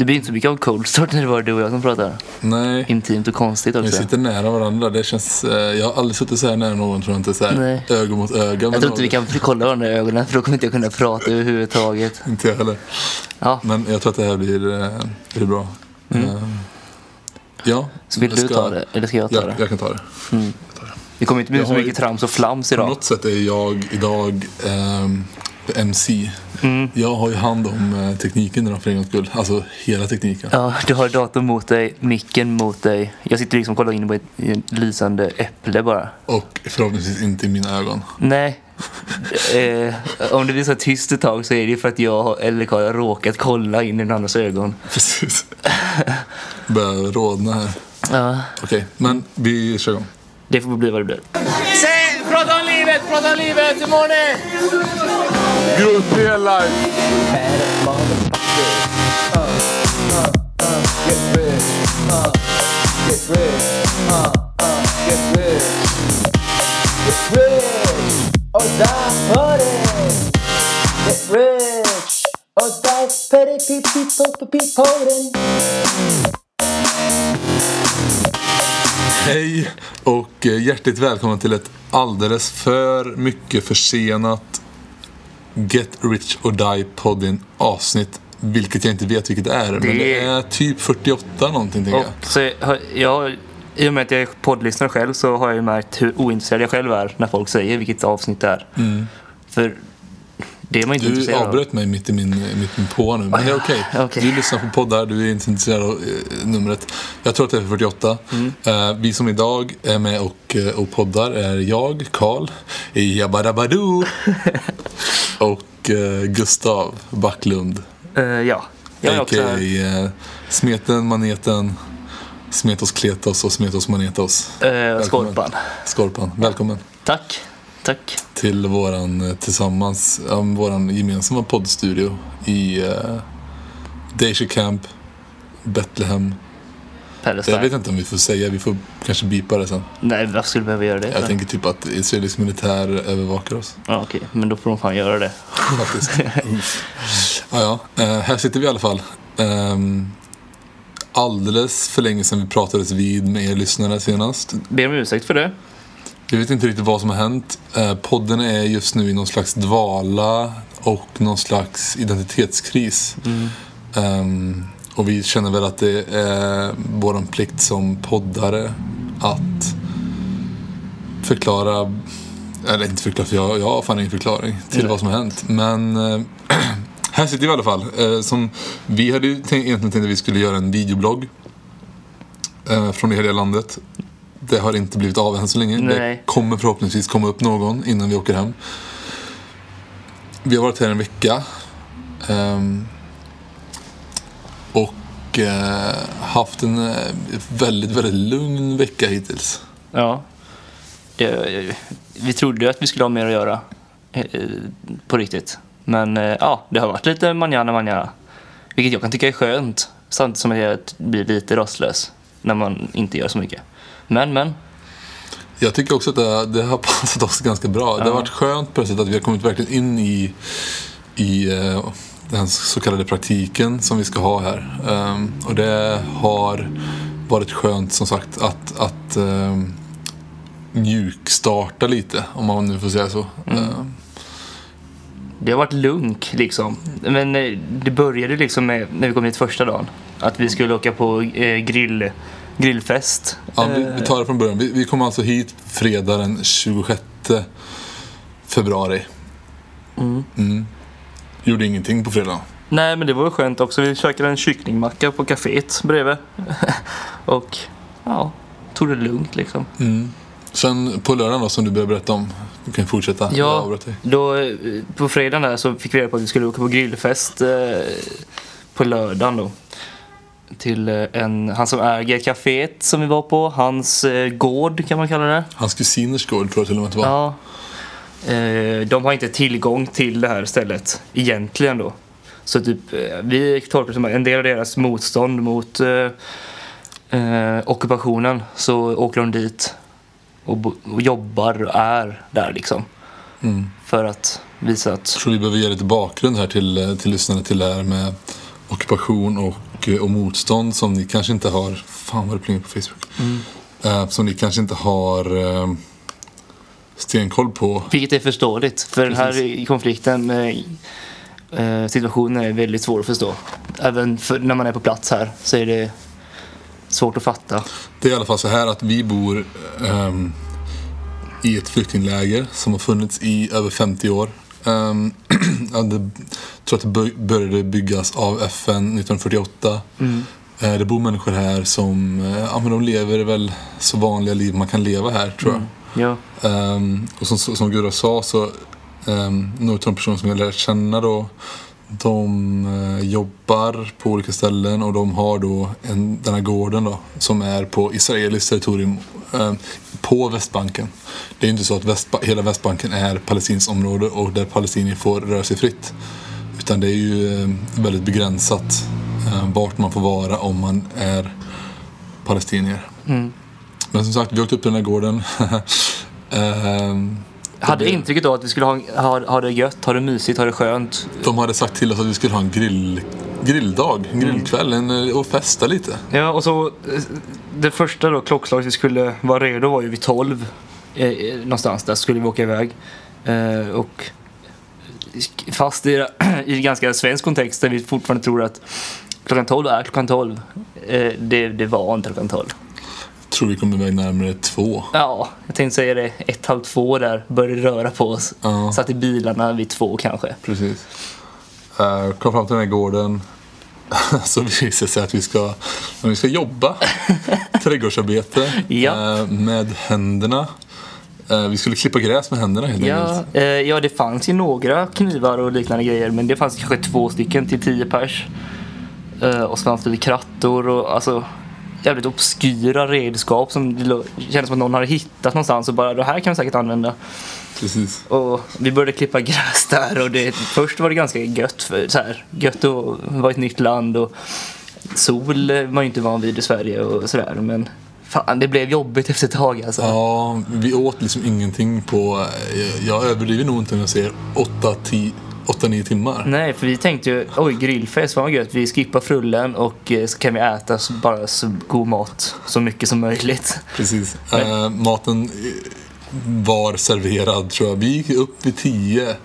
Det blir inte så mycket av cold start när det var du och jag som pratar. Nej, Intimt och konstigt vi också. sitter nära varandra. Det känns, eh, jag har aldrig suttit så här nära någon tror jag inte. Så här, Nej. öga mot öga. Jag tror någon. inte vi kan kolla varandra i ögonen för då kommer inte jag kunna prata överhuvudtaget. Inte jag heller. Ja, Men jag tror att det här blir, eh, blir bra. Eh, ja. så vill jag du ska- ta det? Eller ska jag ta Jag, det? jag kan ta det. Det kommer inte bli Jag så mycket trams och flams På idag. något sätt är jag idag ehm, MC. Mm. Jag har ju hand om eh, tekniken idag för en gångs skull. Alltså hela tekniken. Ja, du har datorn mot dig, micken mot dig. Jag sitter liksom och kollar in på ett, i ett lysande äpple bara. Och förhoppningsvis inte i mina ögon. Nej. Eh, om det blir så tyst ett tag så är det för att jag eller Karl har råkat kolla in i den andras ögon. Precis. Börjar rodna här. Ja, Okej, men vi kör igång. det får bli vad det blir. Prata om livet, hur mår ni? Good real life! Get rich, uh, get rich, uh, uh, get rich. Get rich, och die för det. Get rich, och die för det. Pip, pip, Hej och eh, hjärtligt välkommen till ett alldeles för mycket försenat Get Rich or Die podden avsnitt. Vilket jag inte vet vilket det är. Men det är typ 48 någonting tänker jag. Och så har jag, I och med att jag är poddlyssnare själv så har jag ju märkt hur ointresserad jag själv är när folk säger vilket avsnitt det är. För det är man inte. Du intresserad av. avbröt mig mitt i min, mitt i min på nu, men det är okej. Okej. Du lyssnar på poddar, du är inte intresserad av eh, numret. Jag tror att det är 48. Mm. Eh, vi som idag är med och, eh, och poddar är jag, Karl, Jabadabadoo och eh, Gustav Backlund. Eh, ja, jag är också här. Smeten, Maneten, Smetos Kletos och Smetos Manetos. Eh, Skorpan. Skorpan, välkommen Tack. Tack. till våran eh, tillsammans, ja, våran gemensamma poddstudio i uh, Deja Camp. Palestine. Jag vet inte om vi får säga, vi får kanske bipa det sen. Nej, varför skulle du behöva göra det? Jag tänker typ att israelisk militär övervakar oss. Ja, okej. Men då får de fan göra det. Faktiskt. Ja, ja. Eh, här sitter vi i alla fall. Ehm, alldeles för länge sedan vi pratades vid med er lyssnare senast. Ber om ursäkt för det. Vi vet inte riktigt vad som har hänt. Eh, podden är just nu i någon slags dvala och någon slags identitetskris. Ehm, och vi känner väl att det är vår plikt som poddare att förklara, eller inte förklara för jag, jag har fan ingen förklaring till vad som har hänt. Men eh, här sitter vi i alla fall. Eh, som, vi hade ju tänkt, egentligen tänkt att vi skulle göra en videoblogg eh, från det hela landet. Det har inte blivit av än så länge. Det Nej. kommer förhoppningsvis komma upp någon innan vi åker hem. Vi har varit här en vecka. ehm, och eh, haft en eh, väldigt, väldigt lugn vecka hittills. Ja. Det, vi trodde att vi skulle ha mer att göra. eh, På riktigt. Men eh, ja, det har varit lite manjana manjana. Vilket jag kan tycka är skönt. Samtidigt som jag blir lite rastlös. När man inte gör så mycket. Men, men. Jag tycker också att det, det har passat oss ganska bra. Det har varit skönt plötsligt att vi har kommit verkligen in i, i eh, den så kallade praktiken som vi ska ha här. Ehm, och det har varit skönt som sagt att, att um, mjukstarta lite, om man nu får säga så. Ehm, Det har varit lunk liksom. Men eh, det började liksom med när vi kom hit första dagen. Att vi skulle åka på eh, grill, grillfest. Ja, vi, vi tar det från början. Vi, vi kom alltså hit fredag den 26 februari. Mm. Gjorde ingenting på fredag. Nej, men det var ju skönt också. Vi käkade en kycklingmacka på kaféet bredvid. och ja, tog det lugnt liksom. Sen på lördagen då, som du började berätta om. Du kan fortsätta. Ja, då, på fredagen där så fick vi reda på att vi skulle åka på grillfest eh, på lördagen då. Till eh, en, han som äger kaféet som vi var på, hans eh, gård kan man kalla det. Hans kusiners gård tror jag till och med att det var. Ja. Eh, de har inte tillgång till det här stället egentligen då. Så typ, eh, vi tolkar det som en del av deras motstånd mot eh, eh, ockupationen så åker de dit och, och jobbar och är där liksom. För att visa att Jag tror vi behöver ge lite bakgrund här till, till lyssnarna till det här med ockupation och och, eh, och motstånd som ni kanske inte har, fan vad det plingar på Facebook. Eh, som ni kanske inte har eh, stenkoll på. Vilket är förståeligt, för den här konflikten, eh, situationen är väldigt svår att förstå. Även för, när man är på plats här så är det svårt att fatta. Det är i alla fall så här att vi bor ehm, i ett flyktingläger som har funnits i över 50 år. Um, det, jag tror att det bör- började byggas av FN 1948. Eh, det bor människor här som eh, ja, men de lever väl så vanliga liv man kan leva här tror jag. Ja, Ehm, och som, som Gurra sa så, um, några av de personer som jag lärt känna då, de eh, jobbar på olika ställen och de har då en, den här gården då, som är på israeliskt territorium ehm, på Västbanken. Det är inte så att Västba hela Västbanken är palestinskt område och där palestinier får röra sig fritt. Utan det är ju eh, väldigt begränsat eh, vart man får vara om man är palestinier. Men som sagt, vi åkte upp till den här gården. Hade intrycket då att vi skulle ha, ha, ha det gött, ha det mysigt, ha det skönt. de hade sagt till oss att vi skulle ha en grill, grilldag, en grillkväll en, eh, och festa lite. Ja, och så eh, det första då klockslaget vi skulle vara redo var ju vid 12. Eh, eh, någonstans där skulle vi åka iväg. Eh, och fast i, i ganska svensk kontext där vi fortfarande tror att klockan 12 är klockan 12. Eh, det, det var inte klockan 12. Tror vi kom iväg närmare två. Ja, jag tänkte säga det. Ett, halv två där började röra på oss. Ja. Satt i bilarna vid två kanske. Precis. Uh, kom fram till den här gården. Så visade det sig att vi ska, vi ska jobba. Trädgårdsarbete. Ja. eh, med händerna. Eh, vi skulle klippa gräs med händerna helt Ja, enkelt. ja, det fanns ju några knivar och liknande grejer men det fanns kanske två stycken till tio pers. Och så fanns det krattor och alltså jävligt obskyra redskap som det kändes som att någon hade hittat någonstans och bara det här kan vi säkert använda. Precis. Och vi började klippa gräs där och det, först var det ganska gött, för, så här, gött att vara i ett nytt land och sol man ju inte van vid i Sverige och sådär men fan det blev jobbigt efter ett tag alltså. Ja, vi åt liksom ingenting på, eh, jag överdriver nog inte när jag säger 8-9 timmar. Nej, för vi tänkte ju, oj grillfest, vad gött. Vi skippar frullen och eh, så kan vi äta så, bara så god mat så mycket som möjligt. Precis. Eh, maten eh, var serverad tror jag. Vi gick upp vid 10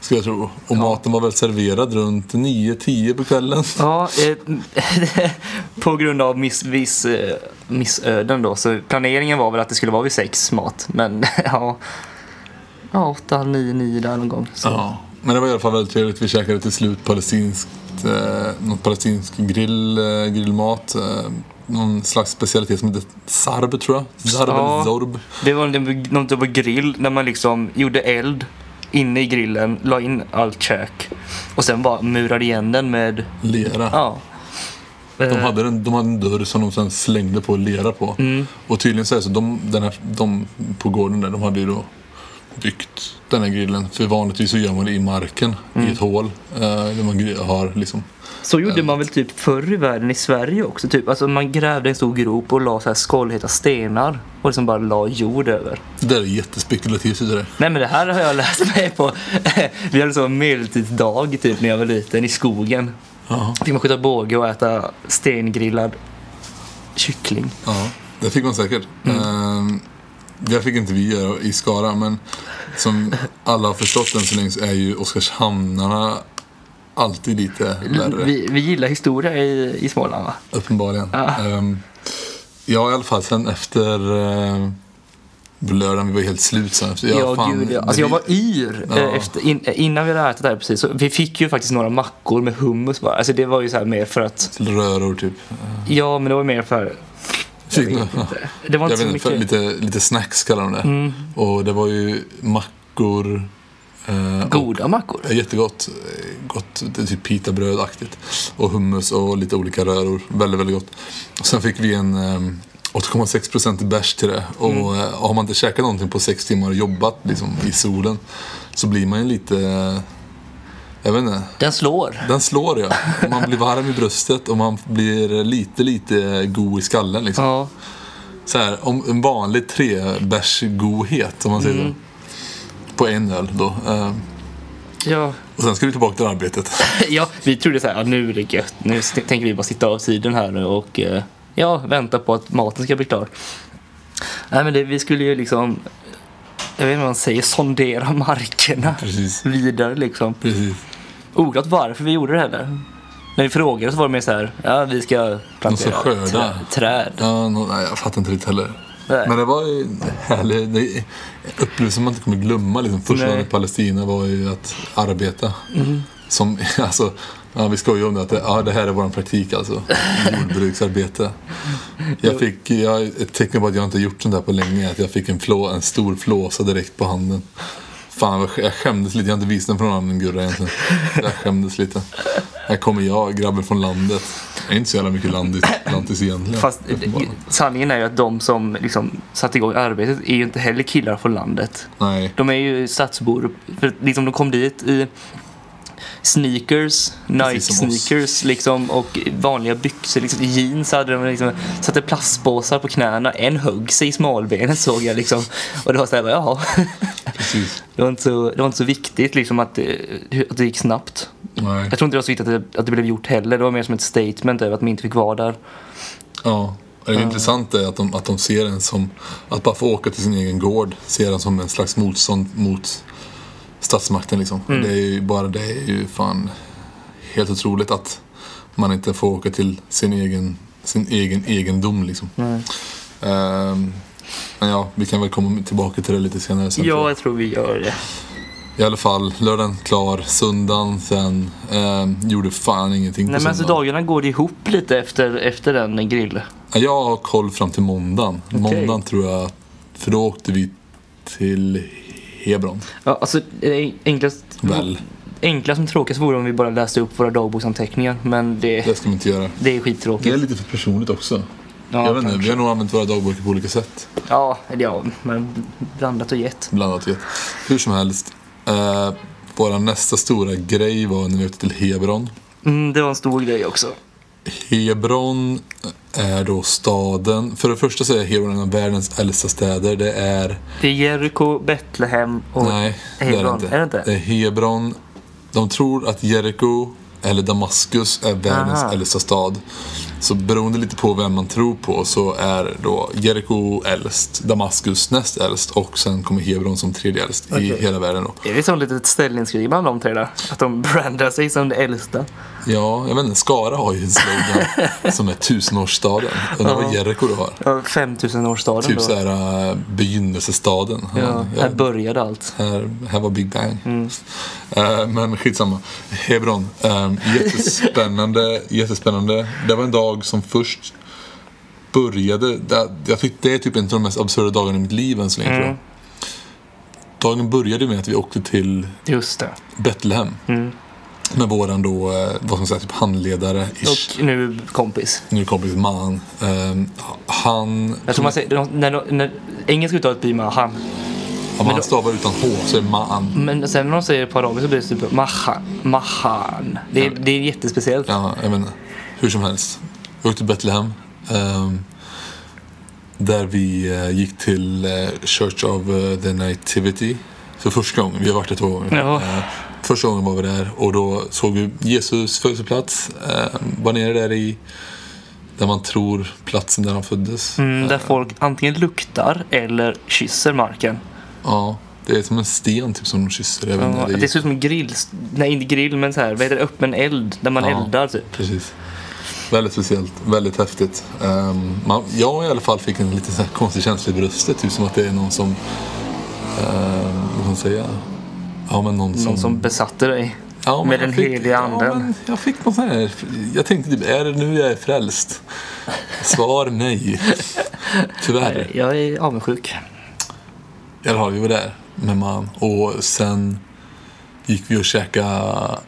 skulle jag tro. Och maten var väl serverad runt 9-10 på kvällen. Ja, eh, på grund av miss, viss, eh, missöden då. Så planeringen var väl att det skulle vara vid sex mat. Men ja, ja åtta, halv nio, nio där någon gång. Så. Ja. Men det var i alla fall väldigt trevligt. Vi käkade till slut palestinskt, eh, något palestinsk grill, eh, grillmat. Eh, någon slags specialitet som heter sarb tror jag. Sarb Ja. eller zorb. Det var en- någon typ av grill där man liksom gjorde eld inne i grillen, la in allt käk och sen bara murade igen den med Lera. Ja. De Eh, hade, en, de hade en dörr som de sen slängde på lera på. Mm. Och tydligen så är det så, de, den här, de på gården där, de hade ju då byggt den här grillen. För vanligtvis så gör man det i marken, Mm. i ett hål. Eh, där man har liksom... Så gjorde man väl typ förr i världen i Sverige också. Typ. Alltså man grävde en stor grop och la så här skållheta stenar och liksom bara la jord över. Det där är jättespekulativt det där. Nej men det här har jag läst mig på. Vi hade så medeltidsdag typ när jag var liten i skogen. Ja. Fick man skjuta båge och äta stengrillad kyckling. ja, det fick man säkert. Mm. Eh, det fick inte vi göra i Skara, men som alla har förstått än så länge så är ju Oskarshamnarna alltid lite värre. Vi, vi gillar historia i, i Småland va? Uppenbarligen. Ja. Ehm, ja, i alla fall sen efter uh, lördagen, vi var helt slut sen. Efter, Ja, fan, gud ja. Alltså jag var yr Ja. eh, efter, in, innan vi hade ätit där precis. Så vi fick ju faktiskt några mackor med hummus bara. Alltså det var ju så här mer för att röror typ. Ja, men det var mer för... Jag vet inte. Det var Jag inte vet så för, mycket... Mm. lite, lite snacks kallar de det. Och det var ju mackor. eh, Goda mackor. jättegott. eh, Gott, det är typ pitabrödaktigt. Och hummus och lite olika röror. Väldigt, väldigt gott. Och sen fick vi en um, 8,6% bärs till det. Och Mm. eh, har man inte käkat någonting på sex timmar och jobbat liksom, i solen så blir man ju lite... jag vet inte. Den slår. Den slår ja. Man blir varm i bröstet och man blir lite, lite god i skallen. Liksom. Ja. Så här, om en vanlig trebärsgodhet om man säger Mm. så. På en öl då. Eh, Ja. och sen ska vi tillbaka till arbetet. ja, vi trodde så här, ja, nu är det gött. Nu tänker vi bara sitta av tiden här nu och eh, ja, vänta på att maten ska bli klar. Nej, men det, vi skulle ju liksom, jag vet inte vad man säger, sondera markerna Precis. vidare liksom. Precis. Oklart varför vi gjorde det heller. När vi frågade så var det mer så här, ja vi ska plantera skörda. trä, träd. Ja, nå- nej, jag fattar inte riktigt heller. Nej. Men det var ju härligt. Det upplevelse man inte kommer glömma. Liksom. Första året i Palestina var ju att arbeta. Mm. Som, alltså, ja, vi skojar om det, att det, ja, det här är vår praktik alltså. Jordbruksarbete. Jag fick, jag, ett tecken på att jag inte gjort sånt där på länge att jag fick en, flå, en stor flåsa direkt på handen. Fan, jag skämdes lite. Jag har inte visat den för någon annan gurra egentligen. Jag skämdes lite. Här kommer jag, grabben från landet. Jag är inte så jävla mycket landis, lantis egentligen. Fast eh, sanningen är ju att de som liksom satte igång arbetet är ju inte heller killar från landet. Nej. De är ju stadsbor. För liksom de kom dit i sneakers. Nike-sneakers liksom, och vanliga byxor. Liksom, jeans hade de liksom, satte plastpåsar på knäna. En högg sig i smalbenet såg jag. Liksom. Och det var så här, jaha. Precis. Det var inte så, det var inte så viktigt liksom, att, det, att det gick snabbt. Nej. Jag tror inte det var så viktigt att det, att det blev gjort heller. Det var mer som ett statement över att man inte fick vara där. Ja. Det är intressant är att de, att de ser en som, att bara få åka till sin egen gård, ser den som en slags motstånd mot statsmakten liksom. Det är ju bara det är ju fan helt otroligt att man inte får åka till sin egen, sin egen egendom liksom. Ehm, men ja, vi kan väl komma tillbaka till det lite senare sen. Ja, jag. tror vi gör det. I alla fall, lördagen klar, söndagen sen, ehm, gjorde fan ingenting på Nej, men alltså, dagarna går ihop lite efter, efter den grill. Ja, Jag har koll fram till måndagen. Måndagen tror jag, för då åkte vi till Hebron. Ja, alltså, eh, enklast, Väl. enklast som tråkigast vore om vi bara läste upp våra dagboksanteckningar. Men det, Det ska man inte göra. det är Det skittråkigt. är lite för personligt också. Ja, jag vet inte, vi har nog använt våra dagböcker på olika sätt. Ja, eller ja, men blandat och gett. Blandat vet. Hur som helst. Eh, vår nästa stora grej var när vi åkte till Hebron. Mm, det var en stor grej också. Hebron är då staden. För det första så är Hebron en av världens äldsta städer. Det är... Det är Jericho, Betlehem och nej, det är det Hebron. inte. Är det inte? Det är Hebron. De tror att Jericho eller Damaskus är världens Aha. äldsta stad. Så beroende lite på vem man tror på så är då Jericho äldst, Damaskus näst äldst och sen kommer Hebron som tredje äldst i Okej. hela världen då. Är det som ett litet ställningskrig bland de tre där? Att de brandar sig som det äldsta? Ja, jag vet inte. Skara har ju en slogan som är tusenårsstaden. Undrar vad då har? Ja, 5000-årsstaden Typ då. såhär uh, begynnelsestaden. Ja, Ja, här började allt. här, här var Big Bang. Mm. Eh, men skitsamma. Hebron. Uh, jättespännande. jättespännande. Det var en dag som först började. Det, jag tyckte det är typ en av de mest absurda dagarna i mitt liv än så länge. tror jag. Mm. Dagen började med att vi åkte till. Betlehem. Mm. Med våran då, eh, vad ska man säga, typ handledare. Ish. Och nu kompis. Nu kompis man. Ehm, han... Jag tror man säger, när, när, engelska uttalet blir man han. Om han stavar utan H så är man. Men sen när de säger på arabiska så blir det typ maha, mahan. Det är, det är jättespeciellt. Ja, jag inte. Hur som helst. Vi åkte till Betlehem. ehm, där vi eh, gick till eh, Church of eh, the Nativity. För första gången. Vi har varit där två gånger. Ja. Eh, första gången var vi där och då såg vi Jesus födelseplats. Uh, var nere där i där man tror platsen där han föddes. Mm, där Eh, folk antingen luktar eller kysser marken. Ja, det är som en sten typ som de kysser. Ja, inte, det ser ut som en grill. Nej, inte grill, men så här, vad heter det? Öppen eld. Där man Ja. eldar typ. Precis. Väldigt speciellt, väldigt häftigt. Um, man, jag i alla fall fick en lite så konstig känsla i bröstet, typ som att det är någon som... Um, vad ska man säga? Ja, men någon som... Någon som besatte dig. ja, med den fick, heliga anden. Ja, jag fick någon sån här... Jag tänkte typ, är det nu jag är frälst? Svar nej. Tyvärr. Jag är avundsjuk. I alla fall, vi var där med man. Och sen gick vi och käkade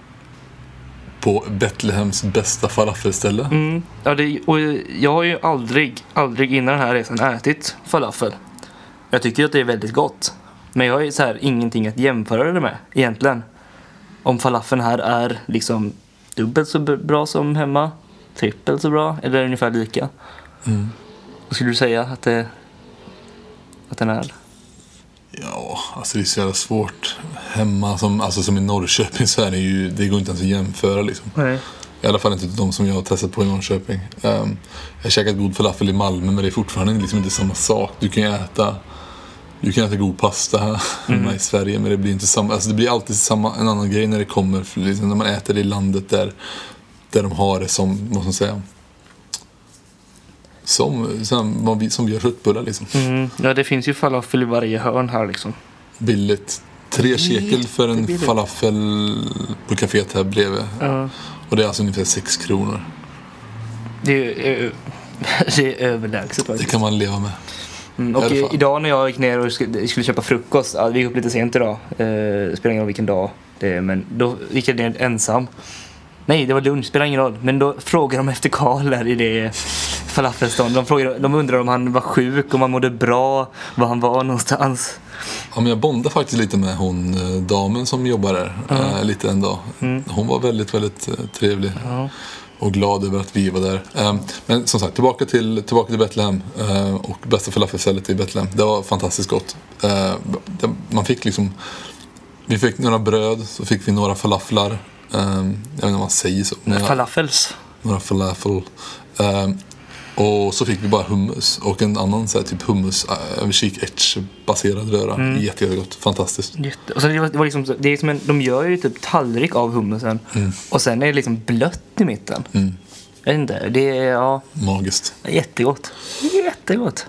på Betlehems bästa falafelställe. Mm. Ja, det, och jag har ju aldrig, aldrig innan den här resan ätit falafel. Jag tycker att det är väldigt gott. Men jag har ju så här ingenting att jämföra det med egentligen. Om falafeln här är liksom dubbelt så bra som hemma, trippelt så bra eller ungefär lika. Mm. Vad skulle du säga att, det, att den är? Ja, alltså det är så jävla svårt. Hemma, som, alltså som i Norrköping så är det ju, det går inte ens att jämföra liksom. Nej. I alla fall inte de som jag har testat på i Norrköping. Um, jag har käkat god falafel i Malmö men det är fortfarande liksom inte samma sak. Du kan ju äta, du kan äta god pasta hemma i Sverige men det blir inte samma. Alltså det blir alltid samma, en annan grej när det kommer, för liksom när man äter det i landet där, där de har det som, vad ska man säga, som, som, vi- som vi gör köttbullar liksom. Mm. Ja, det finns ju falafel i varje hörn här liksom. Billigt. Tre shekel för en falafel på kaféet här bredvid. Ja. Och det är alltså ungefär sex kronor. Det är, det är överlägset Det faktiskt. kan man leva med. Mm, och i, idag när jag gick ner och skulle, skulle köpa frukost, ja, vi gick upp lite sent idag, eh, spelar ingen roll vilken dag det är, men då gick jag ner ensam. Nej, det var lunch, spelar ingen roll. Men då frågade de efter Karl där i det falafelstånd. De, frågade, de undrade om han var sjuk, om han mådde bra, var han var någonstans. Ja, men jag bondade faktiskt lite med hon eh, damen som jobbar där. eh, lite en dag. Hon var väldigt, väldigt eh, trevlig. Ja. Och glad över att vi var där. Eh, men som sagt, tillbaka till, tillbaka till Betlehem. eh, och bästa falafelstället i Betlehem. Det var fantastiskt gott. Eh, man fick liksom... Vi fick några bröd, så fick vi några falaflar. Eh, jag vet inte om man säger så. jag- Falafels. några falafel. Och så fick vi bara hummus och en annan så här, typ hummus, äh, kik etch baserad röra. Mm. Jätte, jättegott. Fantastiskt. Jätte. Och sen det var, det var liksom, det är som en, de gör ju typ tallrik av hummusen och sen är det liksom blött i mitten. Mm. Jag vet inte, det är ja, Magiskt. jättegott. Jättegott.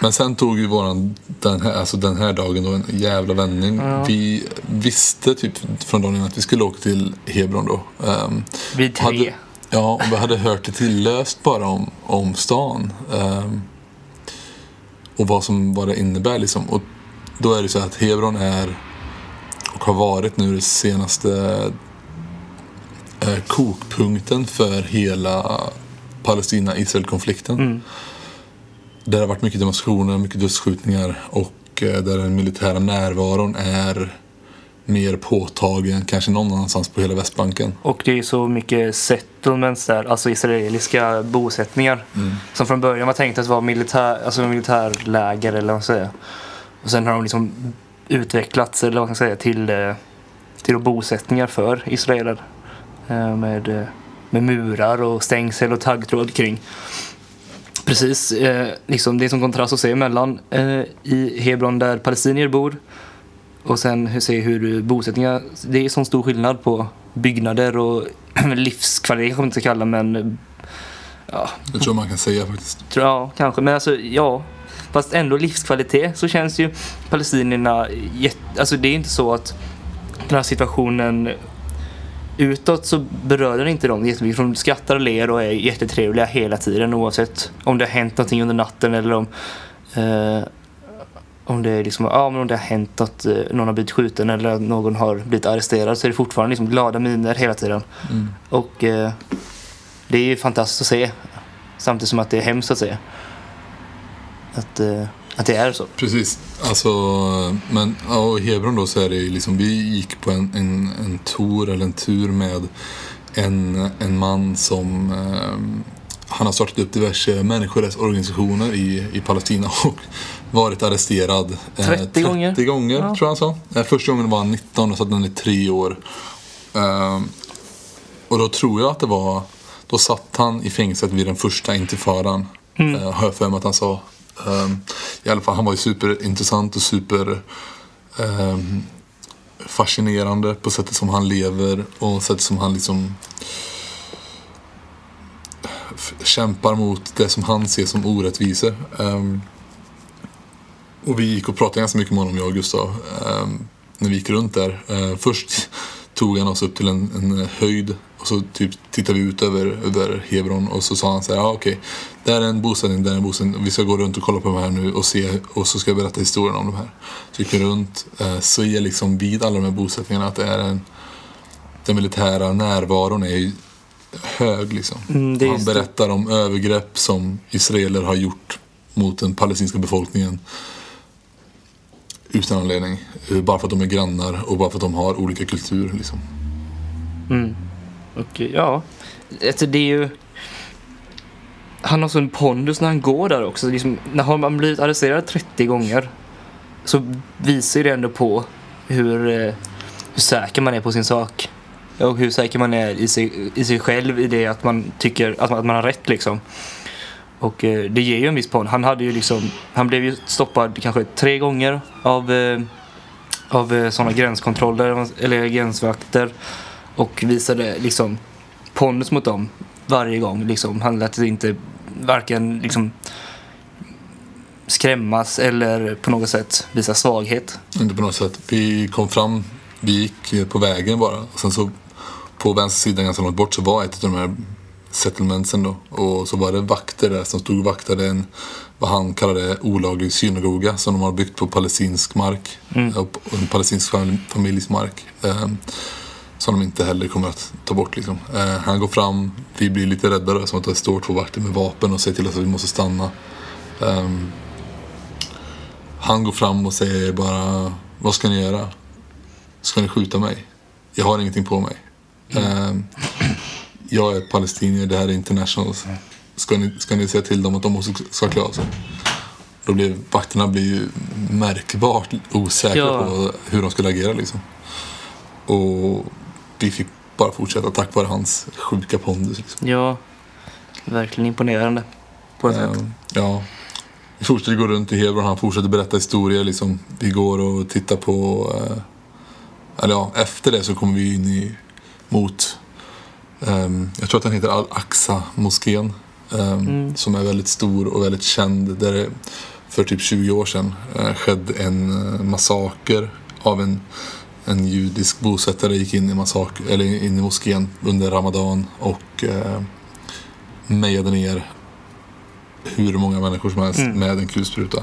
Men sen tog ju våran, den här, alltså den här dagen då en jävla vändning. Vi visste typ från dagen innan att vi skulle åka till Hebron då. Ehm, Vid tre. hade, ja, och vi hade hört det tillöst bara om, om stan. Ehm, och vad, som, vad det innebär liksom. Och då är det så att Hebron är och har varit nu det senaste eh, kokpunkten för hela Palestina-Israel-konflikten. Där det har varit mycket demonstrationer, mycket dödsskjutningar och eh, där den militära närvaron är mer påtaglig än kanske någon annanstans på hela Västbanken. Och det är så mycket settlements där, alltså israeliska bosättningar. Som från början var tänkt att vara militär, alltså militärläger eller vad man säger. Och sen har de liksom utvecklats, eller vad man ska säga, till, eh, till bosättningar för israeler. Eh, Med, eh, med murar och stängsel och taggtråd kring. Precis, liksom det är som kontrast att se mellan i Hebron där palestinier bor och sen hur- se hur bosättningar, det är sån stor skillnad på byggnader och livskvalitet kan man inte kalla men ja, Det tror jag man kan säga faktiskt. tror jag kanske. Men alltså ja, fast ändå livskvalitet så känns ju palestinierna alltså det är inte så att den här situationen utåt så berör den inte dem jättemycket. De skrattar och ler och är jättetrevliga hela tiden oavsett om det har hänt någonting under natten eller om eh, om det liksom, ja men om det har hänt att eh, någon har blivit skjuten eller att någon har blivit arresterad så är det fortfarande liksom glada miner hela tiden. Och eh, det är ju fantastiskt att se. Samtidigt som att det är hemskt att se. Att, eh, att det är så. Precis. Alltså, men ja, och i Hebron då så är det ju liksom, vi gick på en, en, en tour eller en tur med en, en man som eh, han har startat upp diverse människorättsorganisationer i, i Palestina och varit arresterad eh, 30 gånger. 30 gånger Ja. tror jag han sa. Eh, första gången var han 19 och satt han i tre år. Eh, och då tror jag att det var, då satt han i fängelset vid den första intifadan. Mm. Eh, har jag för mig att han sa. Um, I alla fall, han var ju superintressant och super ehm, fascinerande på sättet som han lever och sättet som han liksom kämpar mot det som han ser som orättvisor. Ehm, och vi gick och pratade ganska mycket med honom, jag och Gustav, ehm, när vi gick runt där. Eh, först tog han oss upp till en, en höjd och så typ tittade vi ut över, över Hebron och så sa han så här, ja okej, där är en bosättning, där är en bosättning, vi ska gå runt och kolla på de här nu och se, och så ska jag berätta historien om de här. Så gick vi runt, eh, så är liksom vid alla de här bosättningarna att det är en, den militära närvaron är ju hög liksom. Mm, han berättar om övergrepp som israeler har gjort mot den palestinska befolkningen utan anledning. Eh, bara för att de är grannar och bara för att de har olika kultur. Liksom. Mm. Och ja, alltså det är ju... Han har sån pondus när han går där också. Liksom, när har man blivit arresterad 30 gånger så visar det ändå på hur, eh, hur säker man är på sin sak. Och hur säker man är i sig, i sig själv i det att man tycker att man, att man har rätt liksom. Och eh, det ger ju en viss poäng. Han hade ju liksom, han blev ju stoppad kanske tre gånger av, eh, av eh, sådana gränskontroller eller gränsvakter. Och visade liksom pondus mot dem varje gång. Liksom. Han lät inte varken liksom skrämmas eller på något sätt visa svaghet. Inte på något sätt. Vi kom fram, vi gick på vägen bara. Och sen så på vänster sida ganska långt bort så var ett av de här settlementsen då. Och så var det vakter där som stod och vaktade en, vad han kallade olaglig synagoga som de har byggt på palestinsk mark. Mm. Och en palestinsk fam- familjs mark. Eh, som de inte heller kommer att ta bort liksom. Eh, han går fram, vi blir lite rädda då, som att det står två vakter med vapen och säger till oss att vi måste stanna. Um, han går fram och säger bara, vad ska ni göra? Ska ni skjuta mig? Jag har ingenting på mig. Um, jag är palestinier, det här är internationals. Ska ni, ska ni säga till dem att de också ska klä av sig? Då blev vakterna blir ju märkbart osäkra Ja. på hur de skulle agera liksom. Och vi fick bara fortsätta tack vare hans sjuka pondus. Liksom. Ja, verkligen imponerande på ett sätt. Ehm, ja. Vi fortsätter gå runt i Hebron, han fortsätter berätta historier. Liksom. Vi går och tittar på... Eh, eller ja, efter det så kommer vi in i, mot... ehm, jag tror att den heter Al-Aqsa-moskén. ehm, Som är väldigt stor och väldigt känd. Där det för typ 20 år sedan eh, skedde en eh, massaker av en, en judisk bosättare gick in i, massaker, eller in i moskén under Ramadan och eh, mejade ner hur många människor som helst med en kulspruta.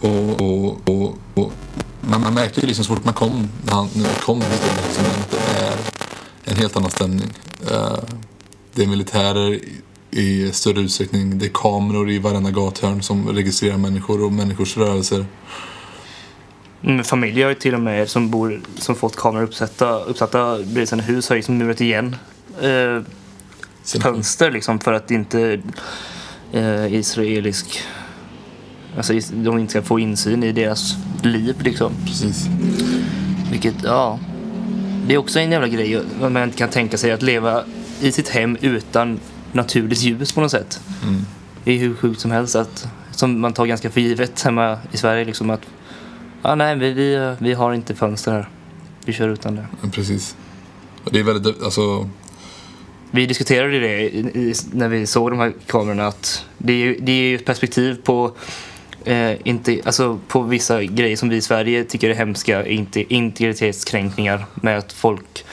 Och, och, och, och man, man märkte ju liksom så fort man kom, när, han, när vi kom till liksom, att det är en helt annan stämning. Eh, det är militärer i, större utsträckning. Det är kameror i varenda gathörn som registrerar människor och människors rörelser. Mm, familjer har ju till och med som, bor, som fått kameror uppsatta, uppsatta bredvid sina hus har liksom murat igen eh, fönster liksom för att inte eh, israelisk Alltså de inte ska få insyn i deras liv liksom. Precis. Vilket, ja. Det är också en jävla grej att man inte kan tänka sig att leva i sitt hem utan naturligt ljus på något sätt. Mm. Det är hur sjukt som helst att, som man tar ganska för givet hemma i Sverige liksom att ah, nej, vi, vi, vi har inte fönster här. Vi kör utan det. Precis. Det är väldigt, alltså, Vi diskuterade det när vi såg de här kamerorna att det är, ju- det är ju ett perspektiv på eh, inte, alltså på vissa grejer som vi i Sverige tycker är hemska inte, integritetskränkningar med att folk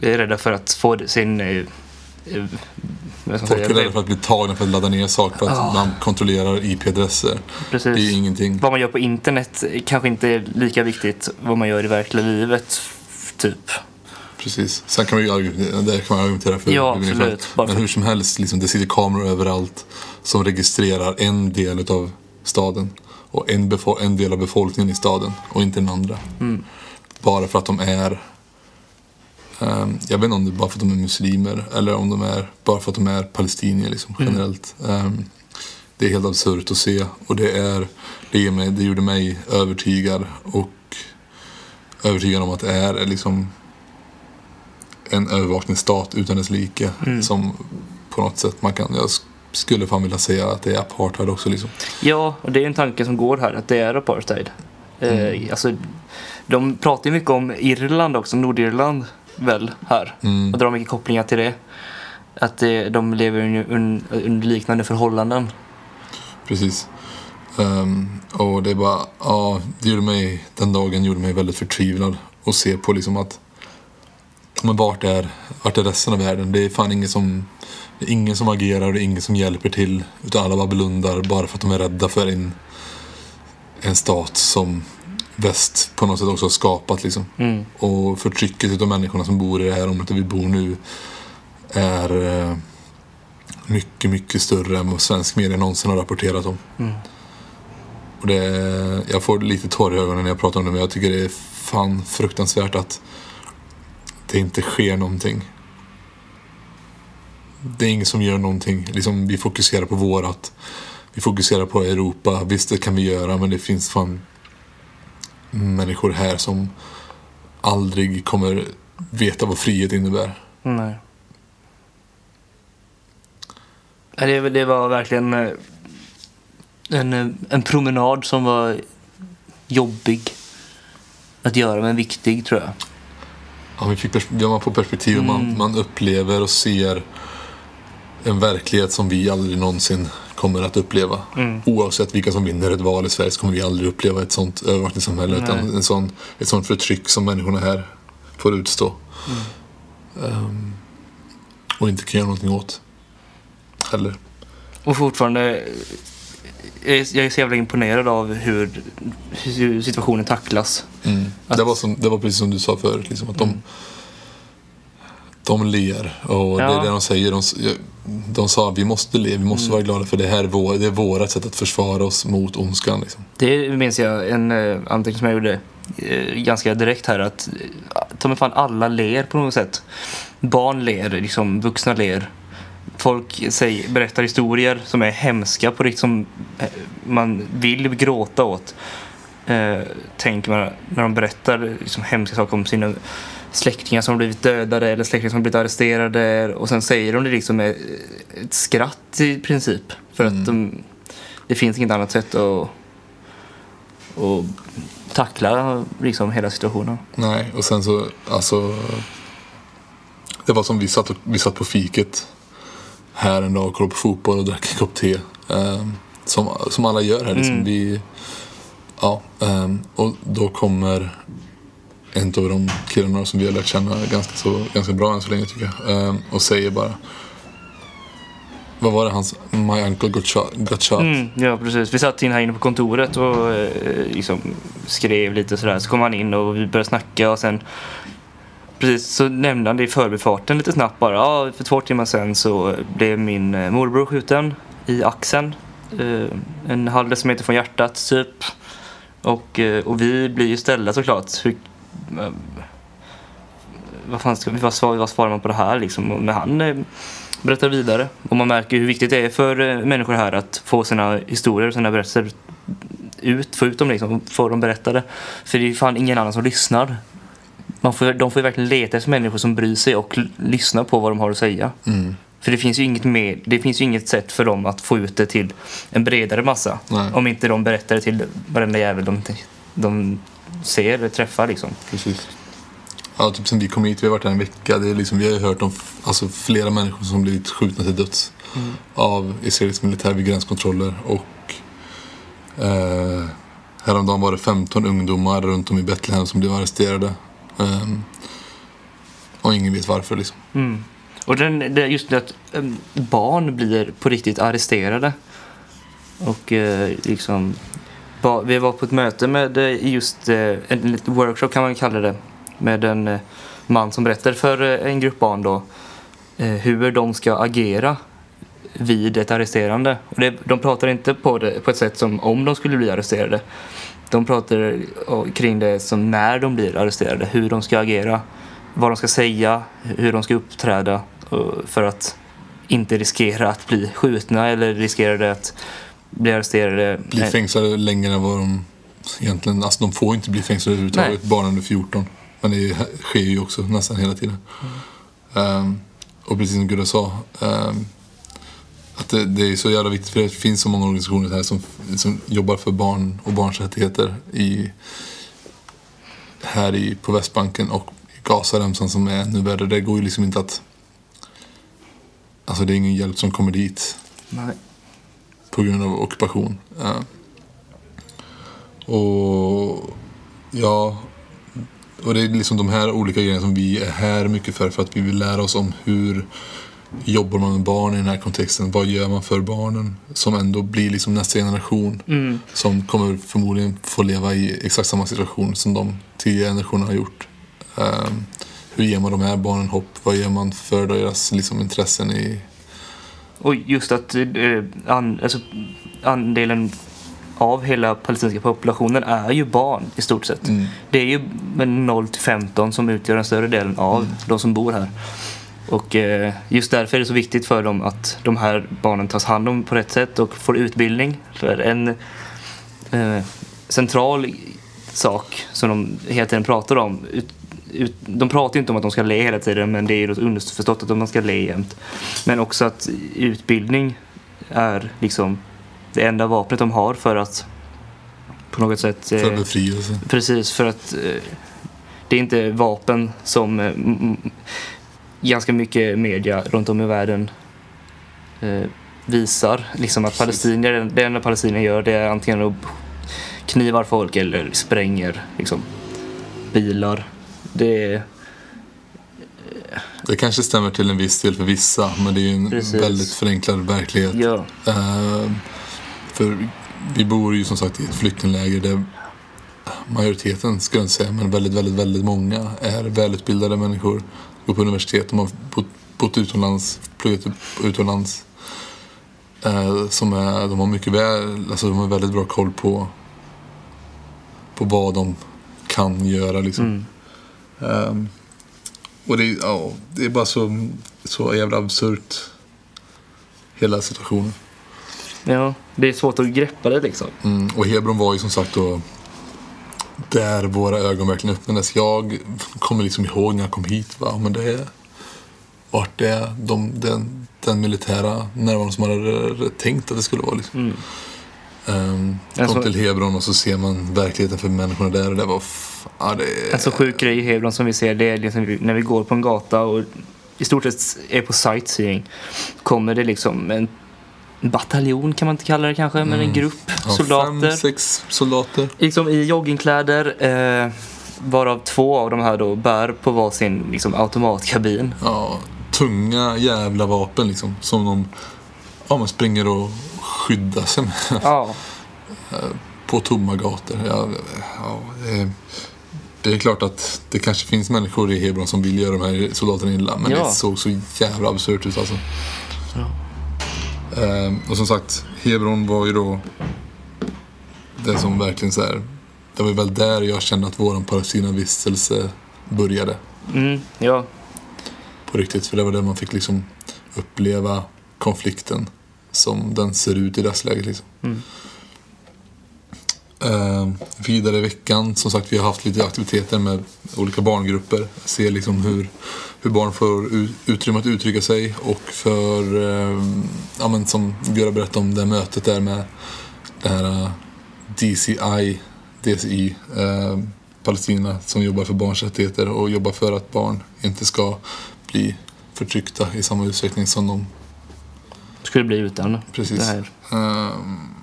är rädda för att få sin eh, eh, folk är rädda för att bli tagna för att ladda ner saker för att man kontrollerar IP-adresser. Det är ingenting. Vad man gör på internet kanske inte är lika viktigt vad man gör i verkliga livet, typ. Precis. Sen kan man ju argumentera, kan man argumentera för. Ja, absolut. Men hur som helst, liksom, det sitter kameror överallt som registrerar en del av staden. Och en, en del av befolkningen i staden och inte den andra. Mm. Bara för att de är ehm, jag vet inte om det är bara för att de är muslimer eller om de är bara för att de är palestinier liksom, Mm. generellt. Ehm, det är helt absurt att se och det, är, det, ger mig, det gjorde mig övertygad och övertygad om att det är liksom en övervakningsstat utan dess like. Som på något sätt man kan, jag skulle fan vilja säga att det är apartheid också liksom. Ja, och det är en tanke som går här, att det är apartheid. Eh, alltså, de pratar ju mycket om Irland också, Nordirland väl, här. Och drar mycket kopplingar till det. Att eh, de lever under, un- under liknande förhållanden. Precis. Ehm, och det är bara, ja, det gjorde mig, den dagen gjorde mig väldigt förtvivlad. Och se på liksom att, men vart är, vart är resten av världen? Det är fan ingen som, det är ingen som agerar och det är ingen som hjälper till. Utan alla bara blundar bara för att de är rädda för en, en stat som väst på något sätt också har skapat liksom. Och förtrycket av människorna som bor i det här området där vi bor nu är eh, mycket, mycket större än vad svensk media någonsin har rapporterat om. Och det, jag får lite tårar i ögonen när jag pratar om det men jag tycker det är fan fruktansvärt att det inte sker någonting. Det är ingen som gör någonting. Liksom, vi fokuserar på vårat. Vi fokuserar på Europa. Visst, det kan vi göra men det finns fan människor här som aldrig kommer veta vad frihet innebär. Nej. Det, det var verkligen eh, en, eh, en promenad som var jobbig att göra, men viktig tror jag. Ja, vi fick ja, man får perspektiv och man, man upplever och ser en verklighet som vi aldrig någonsin kommer att uppleva. Oavsett vilka som vinner ett val i Sverige så kommer vi aldrig uppleva ett sånt övervakningssamhälle. Utan en sån, ett sånt förtryck som människorna här får utstå. Ehm, och inte kan göra någonting åt. Heller. Och fortfarande, jag är, så jävla imponerad av hur, hur situationen tacklas. Att- Det, var som, det var precis som du sa förut. Liksom, att de, de ler. Och det Ja. är det de säger. De, de sa vi måste le, vi måste vara glada för det här är, vår, det är vårt sätt att försvara oss mot ondskan. Liksom. Det minns jag en uh, anteckning som jag gjorde eh, ganska direkt här att uh, ta mig fan alla ler på något sätt. Barn ler, liksom vuxna ler. Folk säger, berättar historier som är hemska på riktigt som eh, man vill gråta åt. Eh, tänker man när de berättar liksom, hemska saker om sina släktingar som blivit dödade eller släktingar som blivit arresterade och sen säger de det liksom med ett skratt i princip. För att de, det finns inget annat sätt att och tackla liksom hela situationen. Nej, och sen så, alltså. Det var som vi satt, och, vi satt på fiket här en dag och kollade på fotboll och drack en kopp te. ehm, som, som alla gör här. Liksom. Vi, ja, ehm, och då kommer en av de killarna som vi har lärt känna ganska, så, ganska bra än så länge tycker jag. ehm, och säger bara. Vad var det hans? My uncle got shot. Got shot. Mm, ja, precis. Vi satt in här inne på kontoret och eh, liksom skrev lite sådär. Så kom han in och vi började snacka och sen precis så nämnde han det i förbifarten lite snabbt bara. Ja, för två timmar sedan så blev min eh, morbror skjuten i axeln. Eh, en halv decimeter från hjärtat typ. Och, eh, och vi blir ju ställda såklart. Hur, eh, vad, fan ska, vad, svar, vad svarar man på det här liksom? Men han eh, berättar vidare. Och man märker hur viktigt det är för eh, människor här att få sina historier och sina berättelser ut, få ut dem liksom, få dem berättade. För det är ju fan ingen annan som lyssnar. Man får, de får ju verkligen leta efter människor som bryr sig och l- lyssna på vad de har att säga. För det finns, ju inget mer, det finns inget sätt för dem att få ut det till en bredare massa. Nej. Om inte de berättar det till varenda jävel de, de ser eller träffar liksom. Precis. Ja, typ sen vi kom hit, vi har varit här en vecka. Det är liksom, vi har hört om alltså, flera människor som blivit skjutna till döds av israelisk militär vid gränskontroller. Och eh, häromdagen var det 15 ungdomar runt om i Betlehem som blev arresterade. Um, och ingen vet varför liksom. Mm. Och den, det, just det att ehm, barn blir på riktigt arresterade. Och eh, liksom, ba, vi var på ett möte med eh, just eh, en liten workshop kan man kalla det. Med en eh, man som berättar för eh, en grupp barn då eh, hur de ska agera vid ett arresterande. Och det, de pratar inte på, det, på ett sätt som om de skulle bli arresterade. De pratar kring det som när de blir arresterade, hur de ska agera, vad de ska säga, hur de ska uppträda för att inte riskera att bli skjutna eller riskera att bli arresterade. Bli fängslade längre än vad de egentligen... Alltså de får inte bli fängslade överhuvudtaget, barn under 14. Men det sker ju också nästan hela tiden. Ehm, och precis som Gudde sa, ehm, att det, det är så jävla viktigt för det finns så många organisationer här som, som jobbar för barn och barns rättigheter i, här i, på Västbanken och Gazaremsan som är ännu värre. Det går ju liksom inte att... Alltså det är ingen hjälp som kommer dit Nej. på grund av ockupation. Eh, och ja, och det är liksom de här olika grejerna som vi är här mycket för. För att vi vill lära oss om hur jobbar man med barn i den här kontexten. Vad gör man för barnen som ändå blir liksom nästa generation. Som kommer förmodligen få leva i exakt samma situation som de tidigare generationerna har gjort. Eh, hur ger man de här barnen hopp? Vad gör man för deras liksom, intressen i Och just att eh, an, alltså, andelen av hela palestinska populationen är ju barn i stort sett. Det är ju med 0 till 15 som utgör den större delen av de som bor här. Och eh, just därför är det så viktigt för dem att de här barnen tas hand om på rätt sätt och får utbildning. För en eh, central sak som de hela tiden pratar om. De pratar ju inte om att de ska le hela tiden men det är ju underförstått att de ska le jämt. Men också att utbildning är liksom det enda vapnet de har för att på något sätt... För eh, befrielse. Precis, för att det är inte vapen som ganska mycket media runt om i världen eh, visar. Liksom att palestinier, det enda palestinier gör det är antingen att knivar folk eller spränger liksom, bilar. Det är, Det kanske stämmer till en viss del för vissa, men det är en Precis. väldigt förenklad verklighet. ja, Eh, för vi bor ju som sagt i ett flyktingläger där majoriteten, skulle jag inte säga, men väldigt, väldigt, väldigt många är välutbildade människor. Går på universitet, de har bott, bott utomlands, pluggat utomlands. Eh, som är, de har mycket väl, alltså de har väldigt bra koll på, på vad de kan göra liksom. mm, Ehm, och det, är- ja, det är bara så, så jävla absurt. Hela situationen. ja, det är svårt att greppa det liksom. Mm, och Hebron var ju som sagt då där våra ögon verkligen öppnades. Jag kommer liksom ihåg när jag kom hit. Va? Men det är, vart det är de, den, den militära närvaron som man hade tänkt att det skulle vara. Liksom. Mm. Ehm, kom Alltså- till Hebron och så ser man verkligheten för människorna där. Och det var... Ja, det En så sjuk grej i Hebron som vi ser det är liksom när vi går på en gata och i stort sett är på sightseeing kommer det liksom en bataljon kan man inte kalla det kanske, men en grupp Mm. ja, soldater. Fem, sex soldater. Liksom i joggingkläder, eh, varav två av de här då bär på varsin liksom, automatkabin. Ja, tunga jävla vapen liksom. Som de ja, man springer och skyddar sig med. Ja, på tomma gator. Ja, ja, det, det är klart att det kanske finns människor i Hebron som vill göra de här soldaterna illa. Men Ja. det såg så jävla absurt ut alltså. Ehm, och som sagt, Hebron var ju då det som verkligen så här. Det var väl där jag kände att våran Palestina-vistelse började. mm, ja, På riktigt. För det var där man fick liksom uppleva konflikten som den ser ut i dagsläget. Liksom. Mm. Eh, vidare i veckan, som sagt, vi har haft lite aktiviteter med olika barngrupper. Se liksom hur, hur barn får utrymme att uttrycka sig och för, eh, ja men som Göra berättade om det mötet där med det här DCI, DCI, eh, Palestina som jobbar för barns rättigheter och jobbar för att barn inte ska bli förtryckta i samma utsträckning som de skulle bli utan precis. det här Ehm,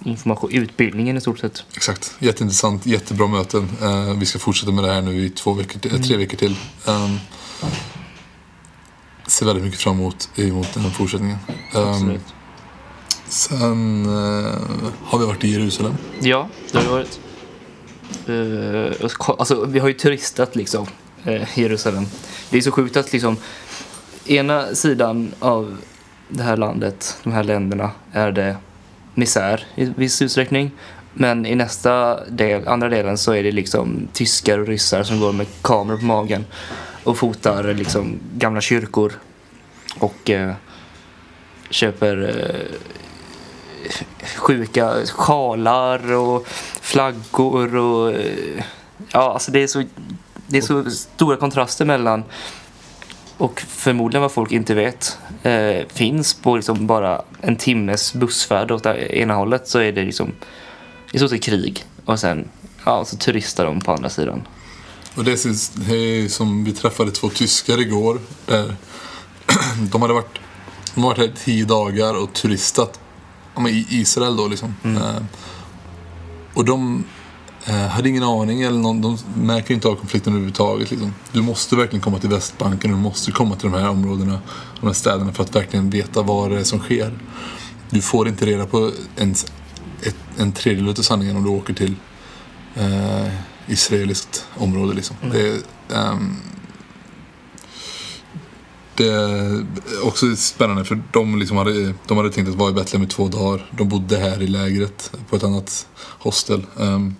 information, utbildningen i stort sett. Exakt. Jätteintressant, jättebra möten. Eh, vi ska fortsätta med det här nu i två veckor, till- tre veckor till. Um, ser väldigt mycket fram emot, emot den här fortsättningen. Absolut. sen eh, har vi varit i Jerusalem. Ja, det har det varit. Eh, alltså, vi har ju turistat liksom, eh, Jerusalem. Det är så sjukt att liksom, ena sidan av det här landet, de här länderna, är det misär i viss utsträckning. Men i nästa del, andra delen så är det liksom tyskar och ryssar som går med kameror på magen och fotar liksom gamla kyrkor och eh, köper eh, sjuka sjalar och flaggor och eh, ja, alltså det är så det är så stora kontraster mellan och förmodligen vad folk inte vet eh, finns på liksom bara en timmes bussfärd åt ena hållet så är det liksom i stort sett krig och sen ja, så turistar de på andra sidan. Och det är, som vi träffade två tyskar igår. Där de hade varit, de har varit här tio dagar och turistat i Israel då liksom. Eh, och de hade ingen aning, eller någon, de märker inte av konflikten överhuvudtaget. Liksom. Du måste verkligen komma till Västbanken, du måste komma till de här områdena, de här städerna för att verkligen veta vad det är som sker. Du får inte reda på ens ett, en tredjedel av sanningen om du åker till eh, israeliskt område. Liksom. Det, är, ehm, det är också spännande för de, liksom hade, de hade tänkt att vara i Betlehem i två dagar. De bodde här i lägret på ett annat hostel. Ehm,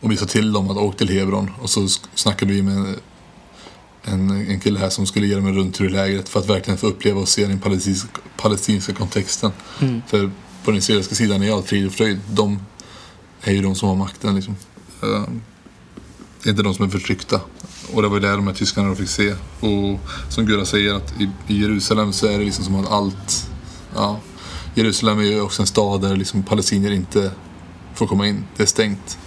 och vi sa till dem att åka till Hebron och så snackade vi med en, en kille här som skulle ge dem en rundtur i lägret för att verkligen få uppleva och se den palestinska, palestinska kontexten. För på den israeliska sidan är allt frid och fröjd. De är ju de som har makten liksom. Eh, det är inte de som är förtryckta. Och det var ju det de här tyskarna fick se. Och som Gurra säger att i, i Jerusalem så är det liksom som att allt... Ja, Jerusalem är ju också en stad där liksom palestinier inte får komma in. Det är stängt.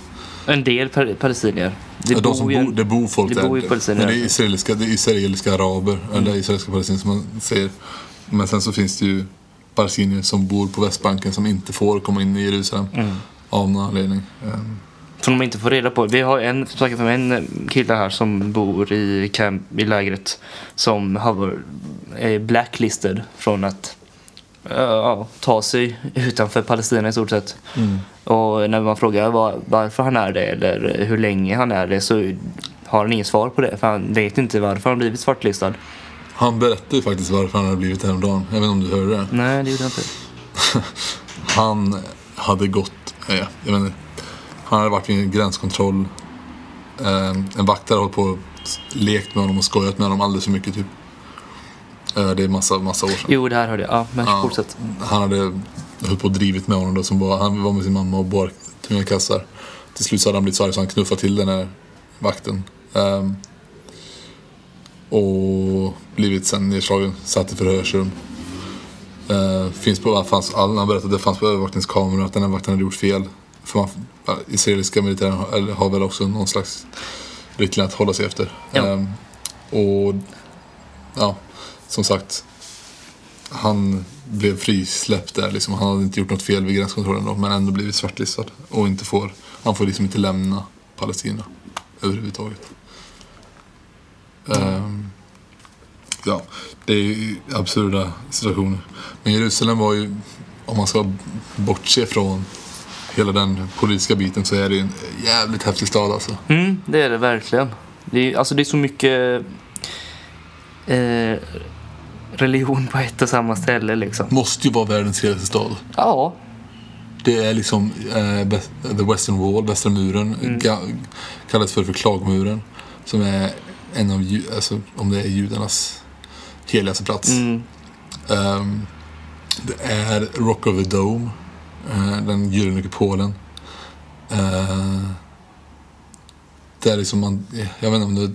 En del pal- palestinier. Det Ja, de som bor, det bor folk det där. bor palestinier Men det är där. israeliska, det är israeliska araber, Mm. eller israeliska palestinier som man säger. Men sen så finns det ju palestinier som bor på Västbanken som inte får komma in i Jerusalem. Mm. Av någon anledning. Ehm, Som de inte får reda på. Vi har en, snackat med en kille här som bor i, camp, i lägret som har är blacklisted från att eh, ja, ta sig utanför Palestina i stort sett. Och när man frågar var, varför han är det eller hur länge han är det så har han inget svar på det. För han vet inte varför han blivit svartlistad. Han berättade ju faktiskt varför han hade blivit det häromdagen. Jag vet inte om du hörde det? Nej, det gjorde han inte. Han hade gått, eh, jag vet inte, han hade varit vid en gränskontroll. Ehm, En vakt hade hållit på och lekt med honom och skojat med honom alldeles för mycket typ. Eh, Det är massa, massa år sedan. Jo, det här hörde jag. Ja, men Ja, fortsätt. Han hade höll på och drivit med honom då, som var, han var med sin mamma och bar tunga kassar. Till slut så hade han blivit så arg så han knuffade till den här vakten. Ehm, och blivit sen nedslagen, satt i förhörsrum. Uh, finns på, fanns, all, han berättade att det fanns på övervakningskameror att den här vakten hade gjort fel. För man, israeliska militären har, har väl också någon slags riktlinje att hålla sig efter. Ja. Ehm, och ja, som sagt, han blev frisläppt där. Liksom. Han hade inte gjort något fel vid gränskontrollen då, men ändå blivit svartlistad. Och inte får, han får liksom inte lämna Palestina överhuvudtaget. Ehm, ja, det är ju absurda situationer. Men Jerusalem var ju, om man ska bortse från hela den politiska biten så är det ju en jävligt häftig stad alltså. Mm, det är det verkligen. Det är, alltså det är så mycket eh, religion på ett och samma ställe liksom. Måste ju vara världens heligaste stad. Ja, Det är liksom eh, The Western Wall, Västra muren, ga- kallas för, för klagmuren. Som är en av, alltså, om det är judarnas heligaste plats. mm, Ehm, det är Rock of the Dome, eh, den gyllene kupolen. Uh, det är liksom man, jag vet inte om det,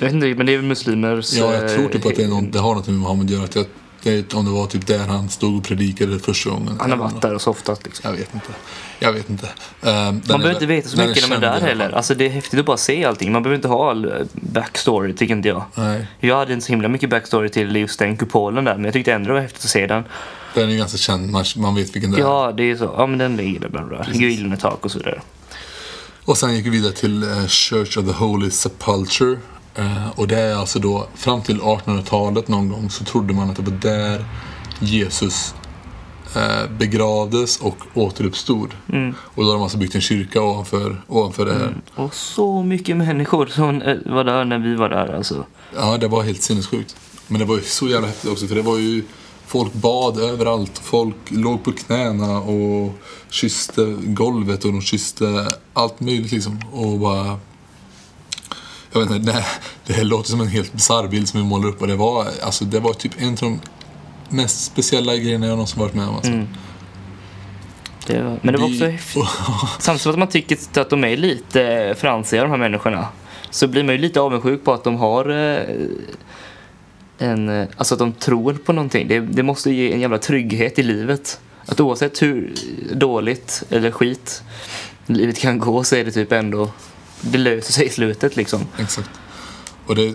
jag vet inte, men det är väl muslimers... ja jag tror typ att det, är eh, någon, det har något med Muhammed att göra. Att jag, det, om det var typ där han stod och predikade första gången. Han har varit där och softat liksom. Jag vet inte. Jag vet inte. Den Man är- behöver inte veta så är mycket om det känd i där heller. Alltså det är häftigt att bara se allting. Man behöver inte ha all eh, backstory, tycker inte jag. Nej, Jag hade inte så himla mycket backstory till just den kupolen där, men jag tyckte ändå det var häftigt att se den. den är ju ganska känd. Man, man vet vilken det är. Ja, det är så. Ja, men den ligger där bla bla. Precis. Gyllene tak och så vidare. Och sen gick vi vidare till Church of the Holy Sepulchre. Eh, och det är alltså då, fram till 1800-talet någon gång så trodde man att det var där Jesus eh, begravdes och återuppstod. Mm. Och då har de alltså byggt en kyrka ovanför, ovanför det här. Och så mycket människor som eh, var där när vi var där alltså. Ja, det var helt sinnessjukt. Men det var ju så jävla häftigt också för det var ju Folk bad överallt. Folk låg på knäna och kysste golvet och de kysste allt möjligt liksom. Och bara... Jag vet inte, det, det här låter som en helt bisarr bild som vi målar upp och det var, alltså, det var typ en av de mest speciella grejerna jag någonsin varit med om. Alltså. Mm. Det var, men det var också Vi- häftigt. Samtidigt som att man tycker att de är lite fransiga de här människorna. Så blir man ju lite avundsjuk på att de har eh, en, alltså att de tror på någonting. Det, det måste ge en jävla trygghet i livet. Att oavsett hur dåligt eller skit livet kan gå så är det typ ändå, det löser sig i slutet liksom. Exakt. Och det,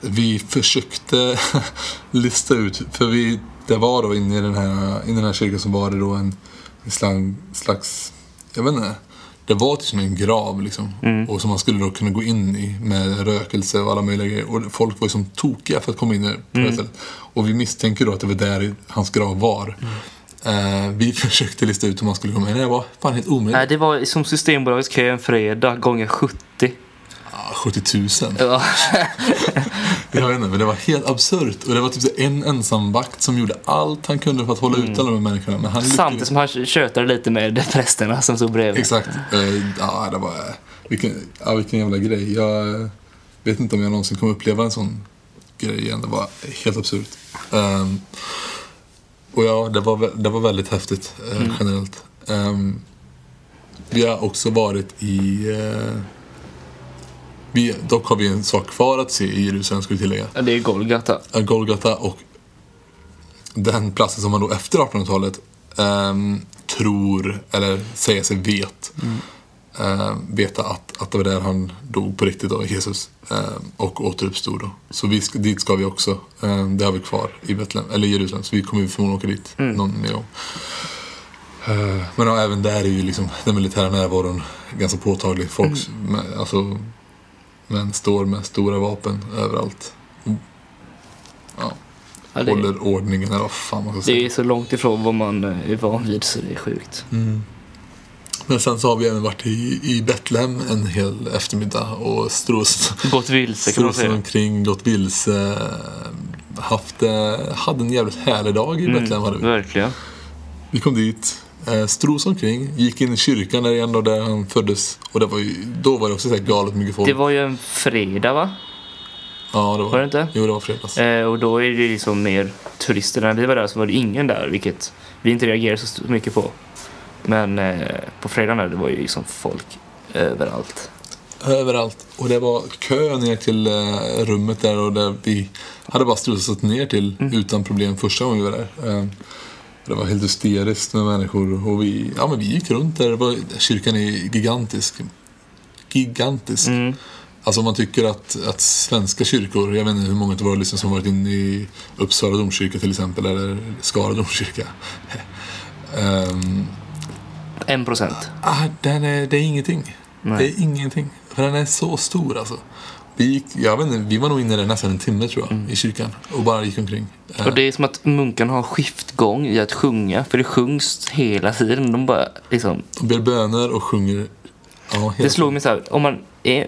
vi försökte lista ut, för vi, det var då inne i den här, i den här kyrkan så var det då en, en slang, slags, jag vet inte, det var typ som en grav liksom. Och som man skulle då kunna gå in i med rökelse och alla möjliga grejer. Och folk var ju som tokiga för att komma in där på det stället. Och vi misstänker då att det var där hans grav var. Eh, vi försökte lista ut hur man skulle komma in. Det var fan helt omöjligt. Nej, det var som Systembolagets kö en fredag gånger 70. Ah, 70 000. Ja. Jag vet inte, men det var helt absurt. Och det var typ en ensam vakt som gjorde allt han kunde för att hålla ut alla de här människorna. Men han Samtidigt som han tjötade lite med prästerna som stod bredvid. Exakt. Eh, ja, det var... Vilken, ja, vilken jävla grej. Jag eh, vet inte om jag någonsin kommer uppleva en sån grej igen. Det var helt absurt. Ehm, och ja, det var, det var väldigt häftigt eh, generellt. Ehm, Vi har också varit i... Eh, vi, dock har vi en sak kvar att se i Jerusalem, ska vi tillägga. Ja, det är Golgata. Eh, Golgata och den platsen som man då efter 1800-talet ehm, tror, eller säger sig vet, ehm, veta att, att det var där han dog på riktigt då, Jesus, ehm, och återuppstod då. Så vi ska, dit ska vi också. Ehm, det har vi kvar i Betlehem, eller Jerusalem, så vi kommer förmodligen åka dit någon mer gång. Eh, Men ja, även där är ju liksom den militära närvaron ganska påtaglig. Folk med, alltså, män står med stora vapen överallt. Ja, Ja, det, håller ordningen eller vad fan man ska det säga. är så långt ifrån vad man eh, är van vid så det är sjukt. Men sen så har vi även varit i, i Betlehem en hel eftermiddag och stros, Gått vilse kan man säga. omkring, gått vilse. Haft, eh, hade en jävligt härlig dag i Betlehem. Hade vi. Verkligen. vi kom dit, eh, stros omkring, gick in i kyrkan där igen då, där han föddes. Och det var ju, då var det också så här galet mycket folk. Det var ju en fredag va? ja, det var, var det inte? Jo, det var fredags. Eh, och då är det liksom mer turister. När vi var där så var det ingen där, vilket vi inte reagerade så mycket på. Men eh, på fredagen där, det var ju liksom folk överallt. Överallt. Och det var kö ner till eh, rummet där och där vi hade bara strulsat ner till mm. utan problem första gången vi var där. Eh, det var helt hysteriskt med människor och vi, ja, men vi gick runt där. Var, kyrkan är gigantisk. Gigantisk. Mm. Alltså om man tycker att, att svenska kyrkor, jag vet inte hur många av våra lyssnare som varit inne i Uppsala domkyrka till exempel eller Skara domkyrka. um, En procent? Ah, den är, det är ingenting. Nej. Det är ingenting. För den är så stor alltså. Vi, gick, jag vet inte, vi var nog inne i den nästan en timme tror jag, mm. i kyrkan och bara gick omkring. Och det eh. är som att munkarna har skiftgång i att sjunga, för det sjungs hela tiden. De bara liksom... De ber böner och sjunger. Ja, det slog mig så här, om man är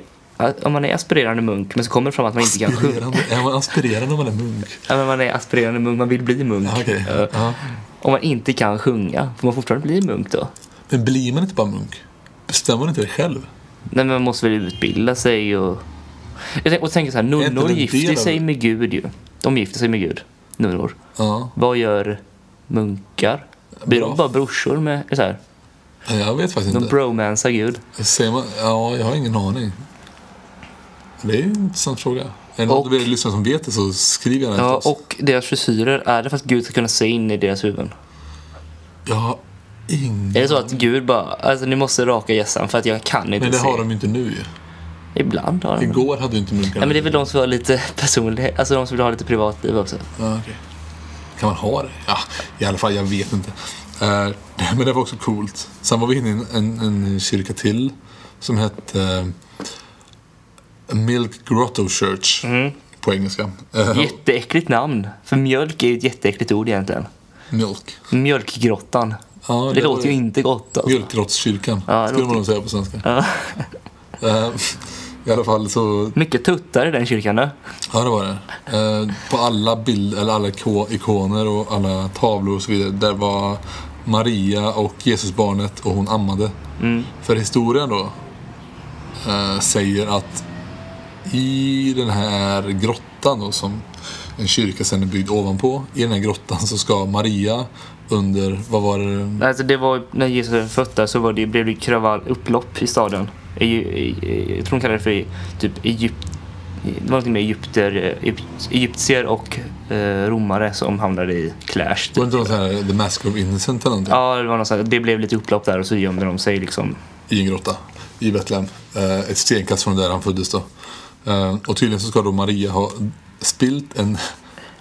om man är aspirerande munk men så kommer det fram att man inte kan sjunga. Är man aspirerande om man är munk? Ja, men man är aspirerande munk, man vill bli munk. Okay. uh, uh -huh. Om man inte kan sjunga, får man fortfarande bli munk då? Men blir man inte bara munk? Bestämmer man inte det själv? Nej, men man måste väl utbilda sig och... Jag och tänker så här, nunnor gifter sig med Gud ju. De gifter sig med Gud, nunnor. Ja. Vad gör munkar? Blir Bra. de bara brorsor med... Så här, Jag vet faktiskt de inte. bromansar Gud. Säger man, ja, jag har ingen aning. Det är en intressant fråga. Är det någon av er lyssnare som vet det så skriv gärna till Ja, oss. och deras frisyrer, är det för att Gud ska kunna se in i deras huvuden? Jag har ingen Är det så att Gud bara, alltså ni måste raka hjässan för att jag kan inte Men det se? har de inte nu ju. Ibland har de. Igår hade ju inte munkarna Nej men det är väl de som har lite personlighet, alltså de som vill ha lite privatliv också. Ja, okej. Kan man ha det? Ja, i alla fall, jag vet inte. Eh, men det var också coolt. Sen var vi inne i en, en, en kyrka till som hette eh, Milk Grotto Church på engelska. Eh, Jätteäckligt namn. För mjölk är ju ett jätteäckligt ord egentligen. Milk. Mjölkgrottan. Ja, det, det låter ju inte gott alltså. Mjölkgrottskyrkan, Ja, skulle man nog säga på svenska. Ja. Eh, I alla fall så, Mycket tuttar i den kyrkan då. ja det var det. Eh, på alla bilder, eller alla iko- ikoner och alla tavlor och så vidare, där var Maria och Jesusbarnet och hon ammade. Mm. För historien då eh, säger att i den här grottan då, som en kyrka sen är byggd ovanpå, i den här grottan så ska Maria under, vad var det? Alltså det var, när Jesus var född där så var det, blev det kravall, upplopp i staden. I, i, i, jag tror de kallade det för typ Egypt, det var någonting med egypter, eh, egypt, egyptier och eh, romare som hamnade i clash. Var Typ. det inte sån här The Mask of Innocent eller någonting? Ja, det, var något sånt, det blev lite upplopp där och så gömde de sig liksom. I en grotta i Betlehem. Eh, ett stenkast från där han föddes då. Eh, och tydligen så ska då Maria ha spilt en,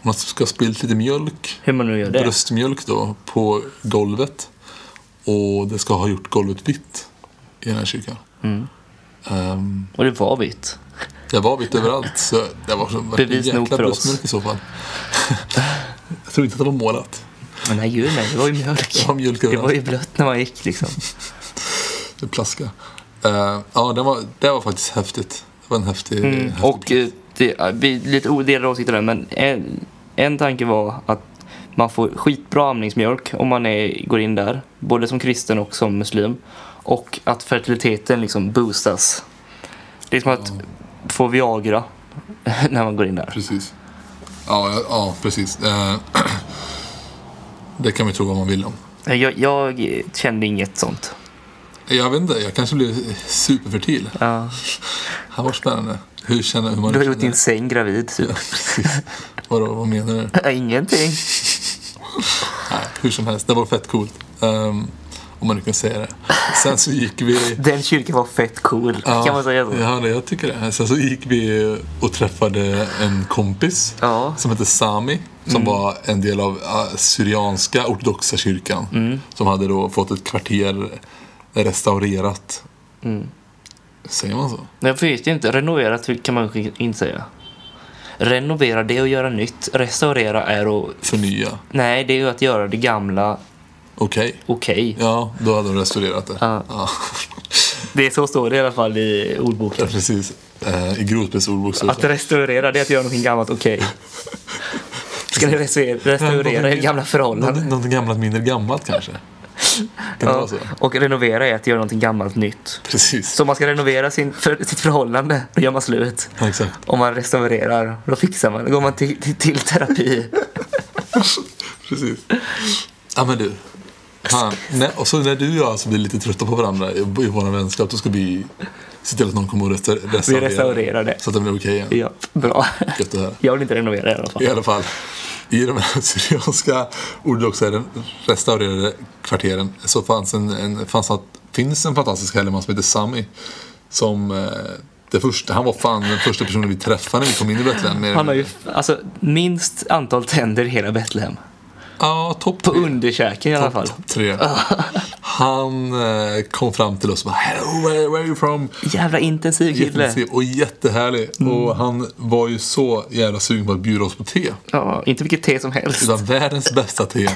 man ska ha spilt lite mjölk Hur man nu gör det. bröstmjölk då på golvet. Och det ska ha gjort golvet vitt i den här kyrkan. Mm. Ehm, Och det var vitt. det var vitt överallt. Så det var så Bevis nog för oss. i så fall. Jag tror inte att det var målat. Men nej, gud nej, det var ju mjölk. Det var mjölk Det var ju blött när man gick liksom. Det plaska. Uh, ja, det var, det var faktiskt häftigt. Det var en häftig... Mm. häftig Och eh, det, vi lite odelade åsikter där, men en, tanke var att man får skitbra amningsmjölk om man är, går in där, både som kristen och som muslim. Och att fertiliteten liksom boostas. Det är som att få Viagra när man går in där. Precis. Ja, ja, ja precis. Eh, det kan vi tro vad man vill om. Jag, jag kände inget sånt. Jag vet inte, jag kanske blev superfertil. Ja. Han var spännande. Hur känner hur man Du har gjort din säng gravid typ. Precis. Vadå, vad menar du? Ja, Ingenting. Nej, hur som helst, det var fett coolt. Ehm, om man nu kan säga det. Sen så gick vi... Den kyrkan var fett cool. kan man säga så? Ja, jag tycker det. Sen så gick vi och träffade en kompis Ja. som hette Sami. Som Mm. var en del av uh, Syrianska ortodoxa kyrkan. Mm. Som hade då fått ett kvarter restaurerat. Mm. Säger man så? Jag vet inte. Renoverat kan man inte säga. Renovera det är att göra nytt. Restaurera är att... Förnya. Nej, det är ju att göra det gamla Okej. okej. Ja, då hade de restaurerat det. Ja. Ja, Det är så står det i alla fall i ordboken. precis. Eh, I Grodspels ordbok Att restaurera det är att göra någonting gammalt okej. Ska ni restaurera, restaurera gamla förhållande? Någonting, någonting gammalt mindre gammalt kanske. Kan Ja. Och renovera är att göra någonting gammalt nytt. Precis. Så om man ska renovera sin, för, sitt förhållande, då gör man slut. Ja, exakt. Om man restaurerar, då fixar man. Då går man till, till, till terapi. Precis. Ja men du. Fan. Nej, och så när du och jag alltså blir lite trötta på varandra i, i vår vänskap då ska vi se till att någon kommer och restaur- restaurera. Restaurerar det. Så att det blir okej igen. Ja, bra. Gött det här. Jag vill inte renovera i alla fall. I alla fall. I de här syrianska ortodoxa restaurerade kvarteren så fanns en, en, fanns att, finns en fantastisk helgeman som heter Sami. Som eh, det första, han var fan den första personen vi träffade när vi kom in i Betlehem. Han har ju alltså, minst antal tänder i hela Betlehem. Ja, topp På underkäken i alla fall. Topp tre. Han eh, kom fram till oss och bara Hello, where, where are you from? Jävla intensiv kille. Jätteintensiv och jättehärlig. Mm. Och han var ju så jävla sugen på att bjuda oss på te. Ja, inte vilket te som helst. Utan världens bästa te.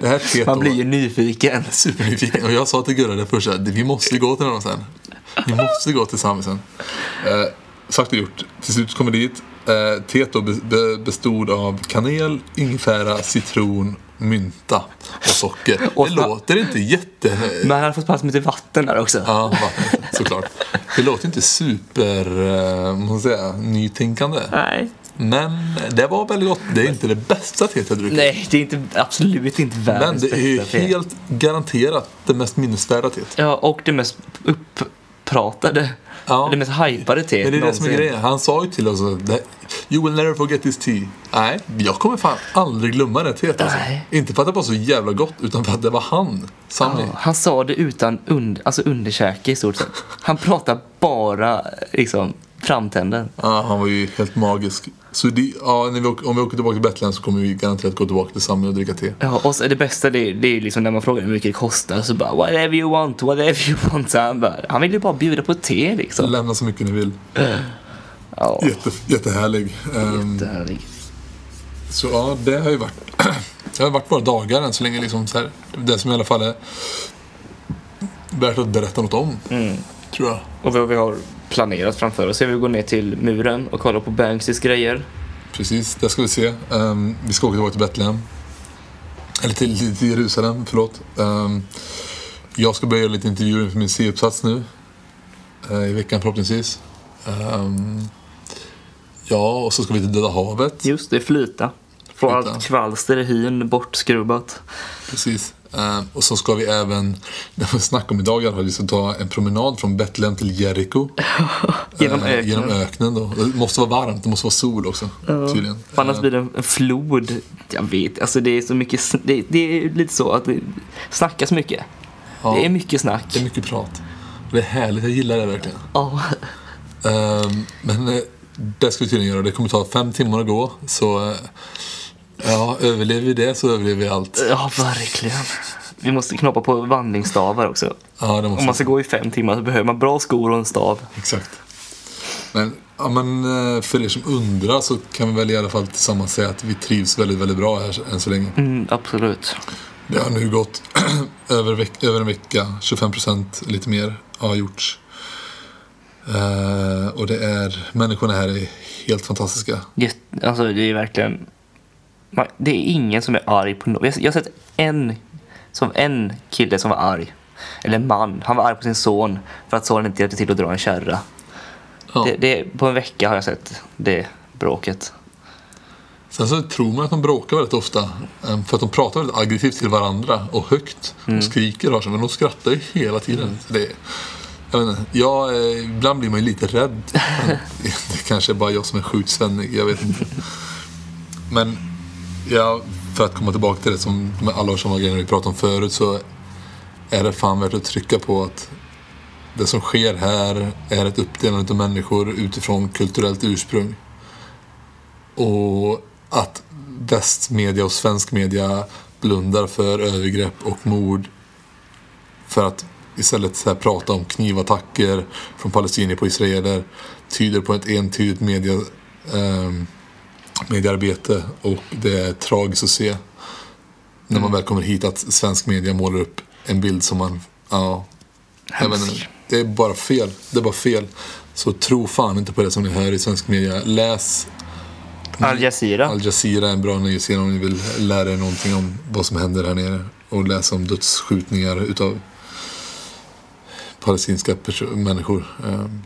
Det här teet Man då- blir ju nyfiken. supernyfiken. Och jag sa till Gurra det första, vi måste gå till honom sen. Vi måste gå till Sami sen. Eh, sagt och gjort. Till slut kom vi dit. Eh, teet då be, be, bestod av kanel, ingefära, citron, mynta och socker. Och det låter inte jätte... Men han har fått pass med lite vatten där också. Ja, vatten, såklart. Det låter inte super, eh, man säga, nytänkande. Nej. Men det var väldigt gott. Det är inte det bästa teet jag druckit. Nej, det är inte, absolut inte Men världens det är bästa te. helt garanterat det mest minnesvärda teet. Ja, och det mest uppratade. Ja. Det mest hypade teet Men det är det som är någonsin. grejen. Han sa ju till oss att You will never forget this tea. Nej, jag kommer fan aldrig glömma det teet alltså. Nej. Inte för att det var så jävla gott, utan för att det var han, Sami. Ja, han sa det utan und, alltså underkäke i stort sett. Han pratar bara liksom framtänder. Ja, han var ju helt magisk. Så det, ja, vi, åker- om vi åker tillbaka till Betlehem så kommer vi garanterat gå tillbaka till Sami och dricka te. Ja, och så det bästa det är, det är liksom när man frågar hur mycket det kostar så bara whatever you want, whatever you want. Så han, bara, han vill ju bara bjuda på te liksom. Lämna så mycket ni vill. Ja, Jätte, jättehärlig. Ehm, jättehärlig. så ja, det har ju varit, det har varit våra dagar än så länge. Liksom, så här. Det som i alla fall är värt att berätta något om. Tror jag. Och vi har planerat framför oss är vi går ner till muren och kollar på Banksys grejer. Precis, det ska vi se. Ehm, vi ska åka tillbaka till Betlehem. Eller till, till, till Jerusalem, förlåt. Ehm, jag ska börja göra lite intervjuer inför min C-uppsats nu. eh, I veckan förhoppningsvis. Ehm, ja, och så ska vi till Döda havet. Just det, flyta. Få allt kvalster i hyn bortskrubbat. Precis. Ehm, och så ska vi även, det var snack om idag i alla fall, vi ska ta en promenad från Betlehem till. Genom Eh, öknen. Genom öknen då. Det måste vara varmt, det måste vara sol också. Tydligen. För annars Eh, blir det en flod. Jag vet, alltså det är så mycket, det, det är lite så att det snackas mycket. ja, Det är mycket snack. det är mycket prat. Det är härligt, jag gillar det verkligen. Ja. Ehm, men det ska vi tydligen göra. Det kommer ta fem timmar att gå. Så ja, överlever vi det så överlever vi allt. ja, verkligen. Vi måste knoppa på vandringsstavar också. Ja, det måste Om man ska gå i fem timmar så behöver man bra skor och en stav. Exakt. Men, ja, men eh, för er som undrar så kan vi väl i alla fall tillsammans säga att vi trivs väldigt, väldigt bra här än så länge. Mm, absolut. Det har nu gått över, veck- över en vecka, 25 procent lite mer har gjorts. Eh, och det är, människorna här är helt fantastiska. Alltså det är verkligen... man- Det är ingen som är arg på något. Jag jag har sett en, som en kille som var arg. Eller en man. Han var arg på sin son för att sonen inte hjälpte till att dra en kärra. Ja. Det, det, på en vecka har jag sett det bråket. Sen så tror man att de bråkar väldigt ofta. eh, För att de pratar väldigt aggressivt till varandra och högt. Och skriker och sig, men de skrattar ju hela tiden. Så det, jag vet inte, jag, eh, ibland blir man ju lite rädd. Det kanske är bara jag som är sjukt svennig, jag vet inte. Men ja, för att komma tillbaka till det som med alla sådana grejer vi pratade om förut så är det fan värt att trycka på att det som sker här är ett uppdelande av människor utifrån kulturellt ursprung. Och att västmedia och svensk media blundar för övergrepp och mord för att istället så här prata om knivattacker från palestinier på israeler tyder på ett entydigt media, eh, mediearbete och det är tragiskt att se när man väl kommer hit att svensk media målar upp en bild som man, ja, inte, det är bara fel. Det är bara fel. Så tro fan inte på det som ni hör i svensk media. Läs Al Jazeera. Al Jazeera är en bra nyhetsserie om ni vill lära er någonting om vad som händer här nere. Och läsa om dödsskjutningar utav palestinska människor. Ehm.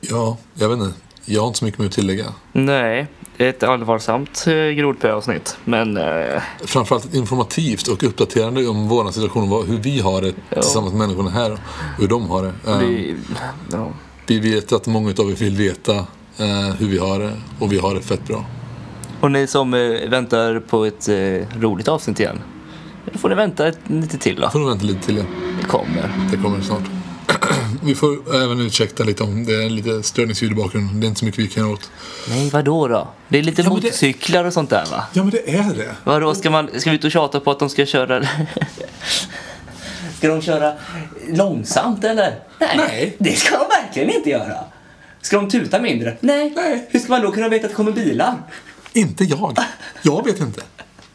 Ja, jag vet inte. Jag har inte så mycket mer att tillägga. Nej, ett allvarsamt eh, grodpö-avsnitt. Men eh, Framförallt informativt och uppdaterande om vår situation. vad- Hur vi har det tillsammans med människorna här. Och hur de har det. Ehm, vi, ja. Vi vet att många av er vill veta eh, hur vi har det. Och vi har det fett bra. Och ni som väntar på ett roligt avsnitt igen. Då får ni vänta lite till då. Får nog vänta lite till det. Det kommer. Det kommer snart. Vi får även ursäkta lite om det är lite störningsljud i bakgrunden. Det är inte så mycket vi kan göra åt. Nej, vadå då? Det är lite Ja, men det- motorcyklar och sånt där va? Ja men det är det. Vadå, ska, man, ska vi ut och tjata på att de ska köra... ska de köra långsamt eller? Nej, Nej. det ska de verkligen inte göra. Ska de tuta mindre? Nej. Nej. Hur ska man då kunna veta att det kommer bilar? Inte jag. Jag vet inte.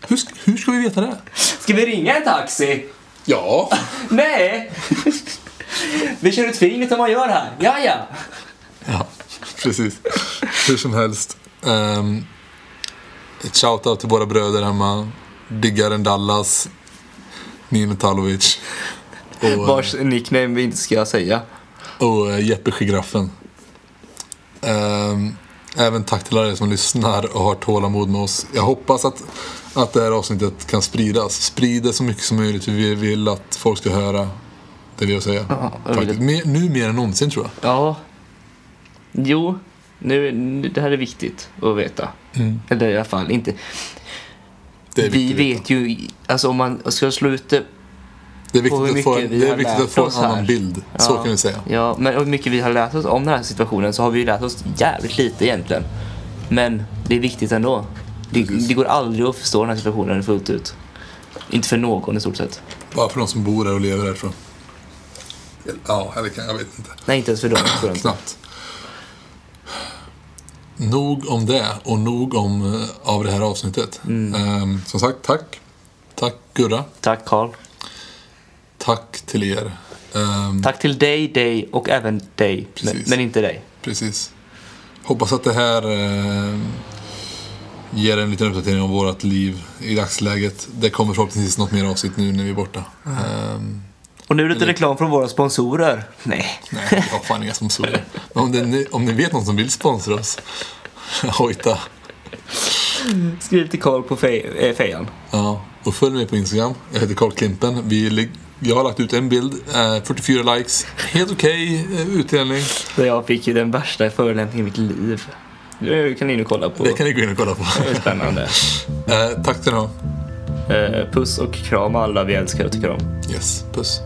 Hur, hur ska vi veta det? Ska vi ringa en taxi? Ja. Nej! Vi kör ut fingret som man gör här. Ja, ja. Ja, precis. Hur som helst. Um, ett shout-out till våra bröder hemma. Diggaren Dallas. Nino Talovic. Och, Vars nickname vi inte ska säga. och eh, Jeppe Giraffen. Ehm, även tack till alla er som lyssnar och har tålamod med oss. Jag hoppas att, att det här avsnittet kan spridas. Sprid det så mycket som möjligt. Vi vill att folk ska höra det vi har att säga. Ja, jag vill Faktiskt. Mer, nu mer än någonsin tror jag. Ja. Jo, nu, nu, det här är viktigt att veta. Eller i alla fall inte. Vi vet ju, alltså om man ska slå ut det det är viktigt att få, vi det är viktigt att få en annan här. bild. Så Ja. kan vi säga. Ja, men hur mycket vi har lärt oss om den här situationen så har vi ju lärt oss jävligt lite egentligen. Men det är viktigt ändå. Det, det går aldrig att förstå den här situationen fullt ut. Inte för någon i stort sett. Bara för de som bor där och lever jag. Ja, eller kan, jag vet inte. Nej, inte ens för dem. tror jag. Knappt. Nog om det och nog om eh, av det här avsnittet. Mm. Ehm, som sagt, tack. Tack Gurra. Tack Karl. Tack till er. Ehm, Tack till dig, dig och även dig. Men, men inte dig. Precis. Hoppas att det här eh, ger en liten uppdatering om vårt liv i dagsläget. Det kommer förhoppningsvis något mer avsnitt nu när vi är borta. Ehm, Och nu lite reklam från våra sponsorer. Nej. nej, jag har fan inga sponsorer. Men om, det, om ni vet någon som vill sponsra oss, hojta. Skriv till Karl på fe- eh, fejan. Ja, och följ mig på Instagram. Jag heter Carl Klimpen. Vi, jag har lagt ut en bild, eh, 44 likes. Helt okej eh, utdelning. Jag fick ju den värsta förolämpningen i mitt liv. Det kan ni nu kolla på. Det kan ni gå in och kolla på. Det är spännande. Eh, tack ska ni. Eh, puss och kram alla vi älskar och tycker om. Yes, puss.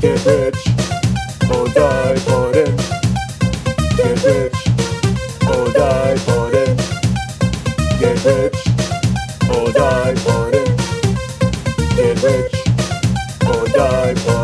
Get rich or die for it. Get rich or die for it. Get rich or die for it. Get rich or die for it.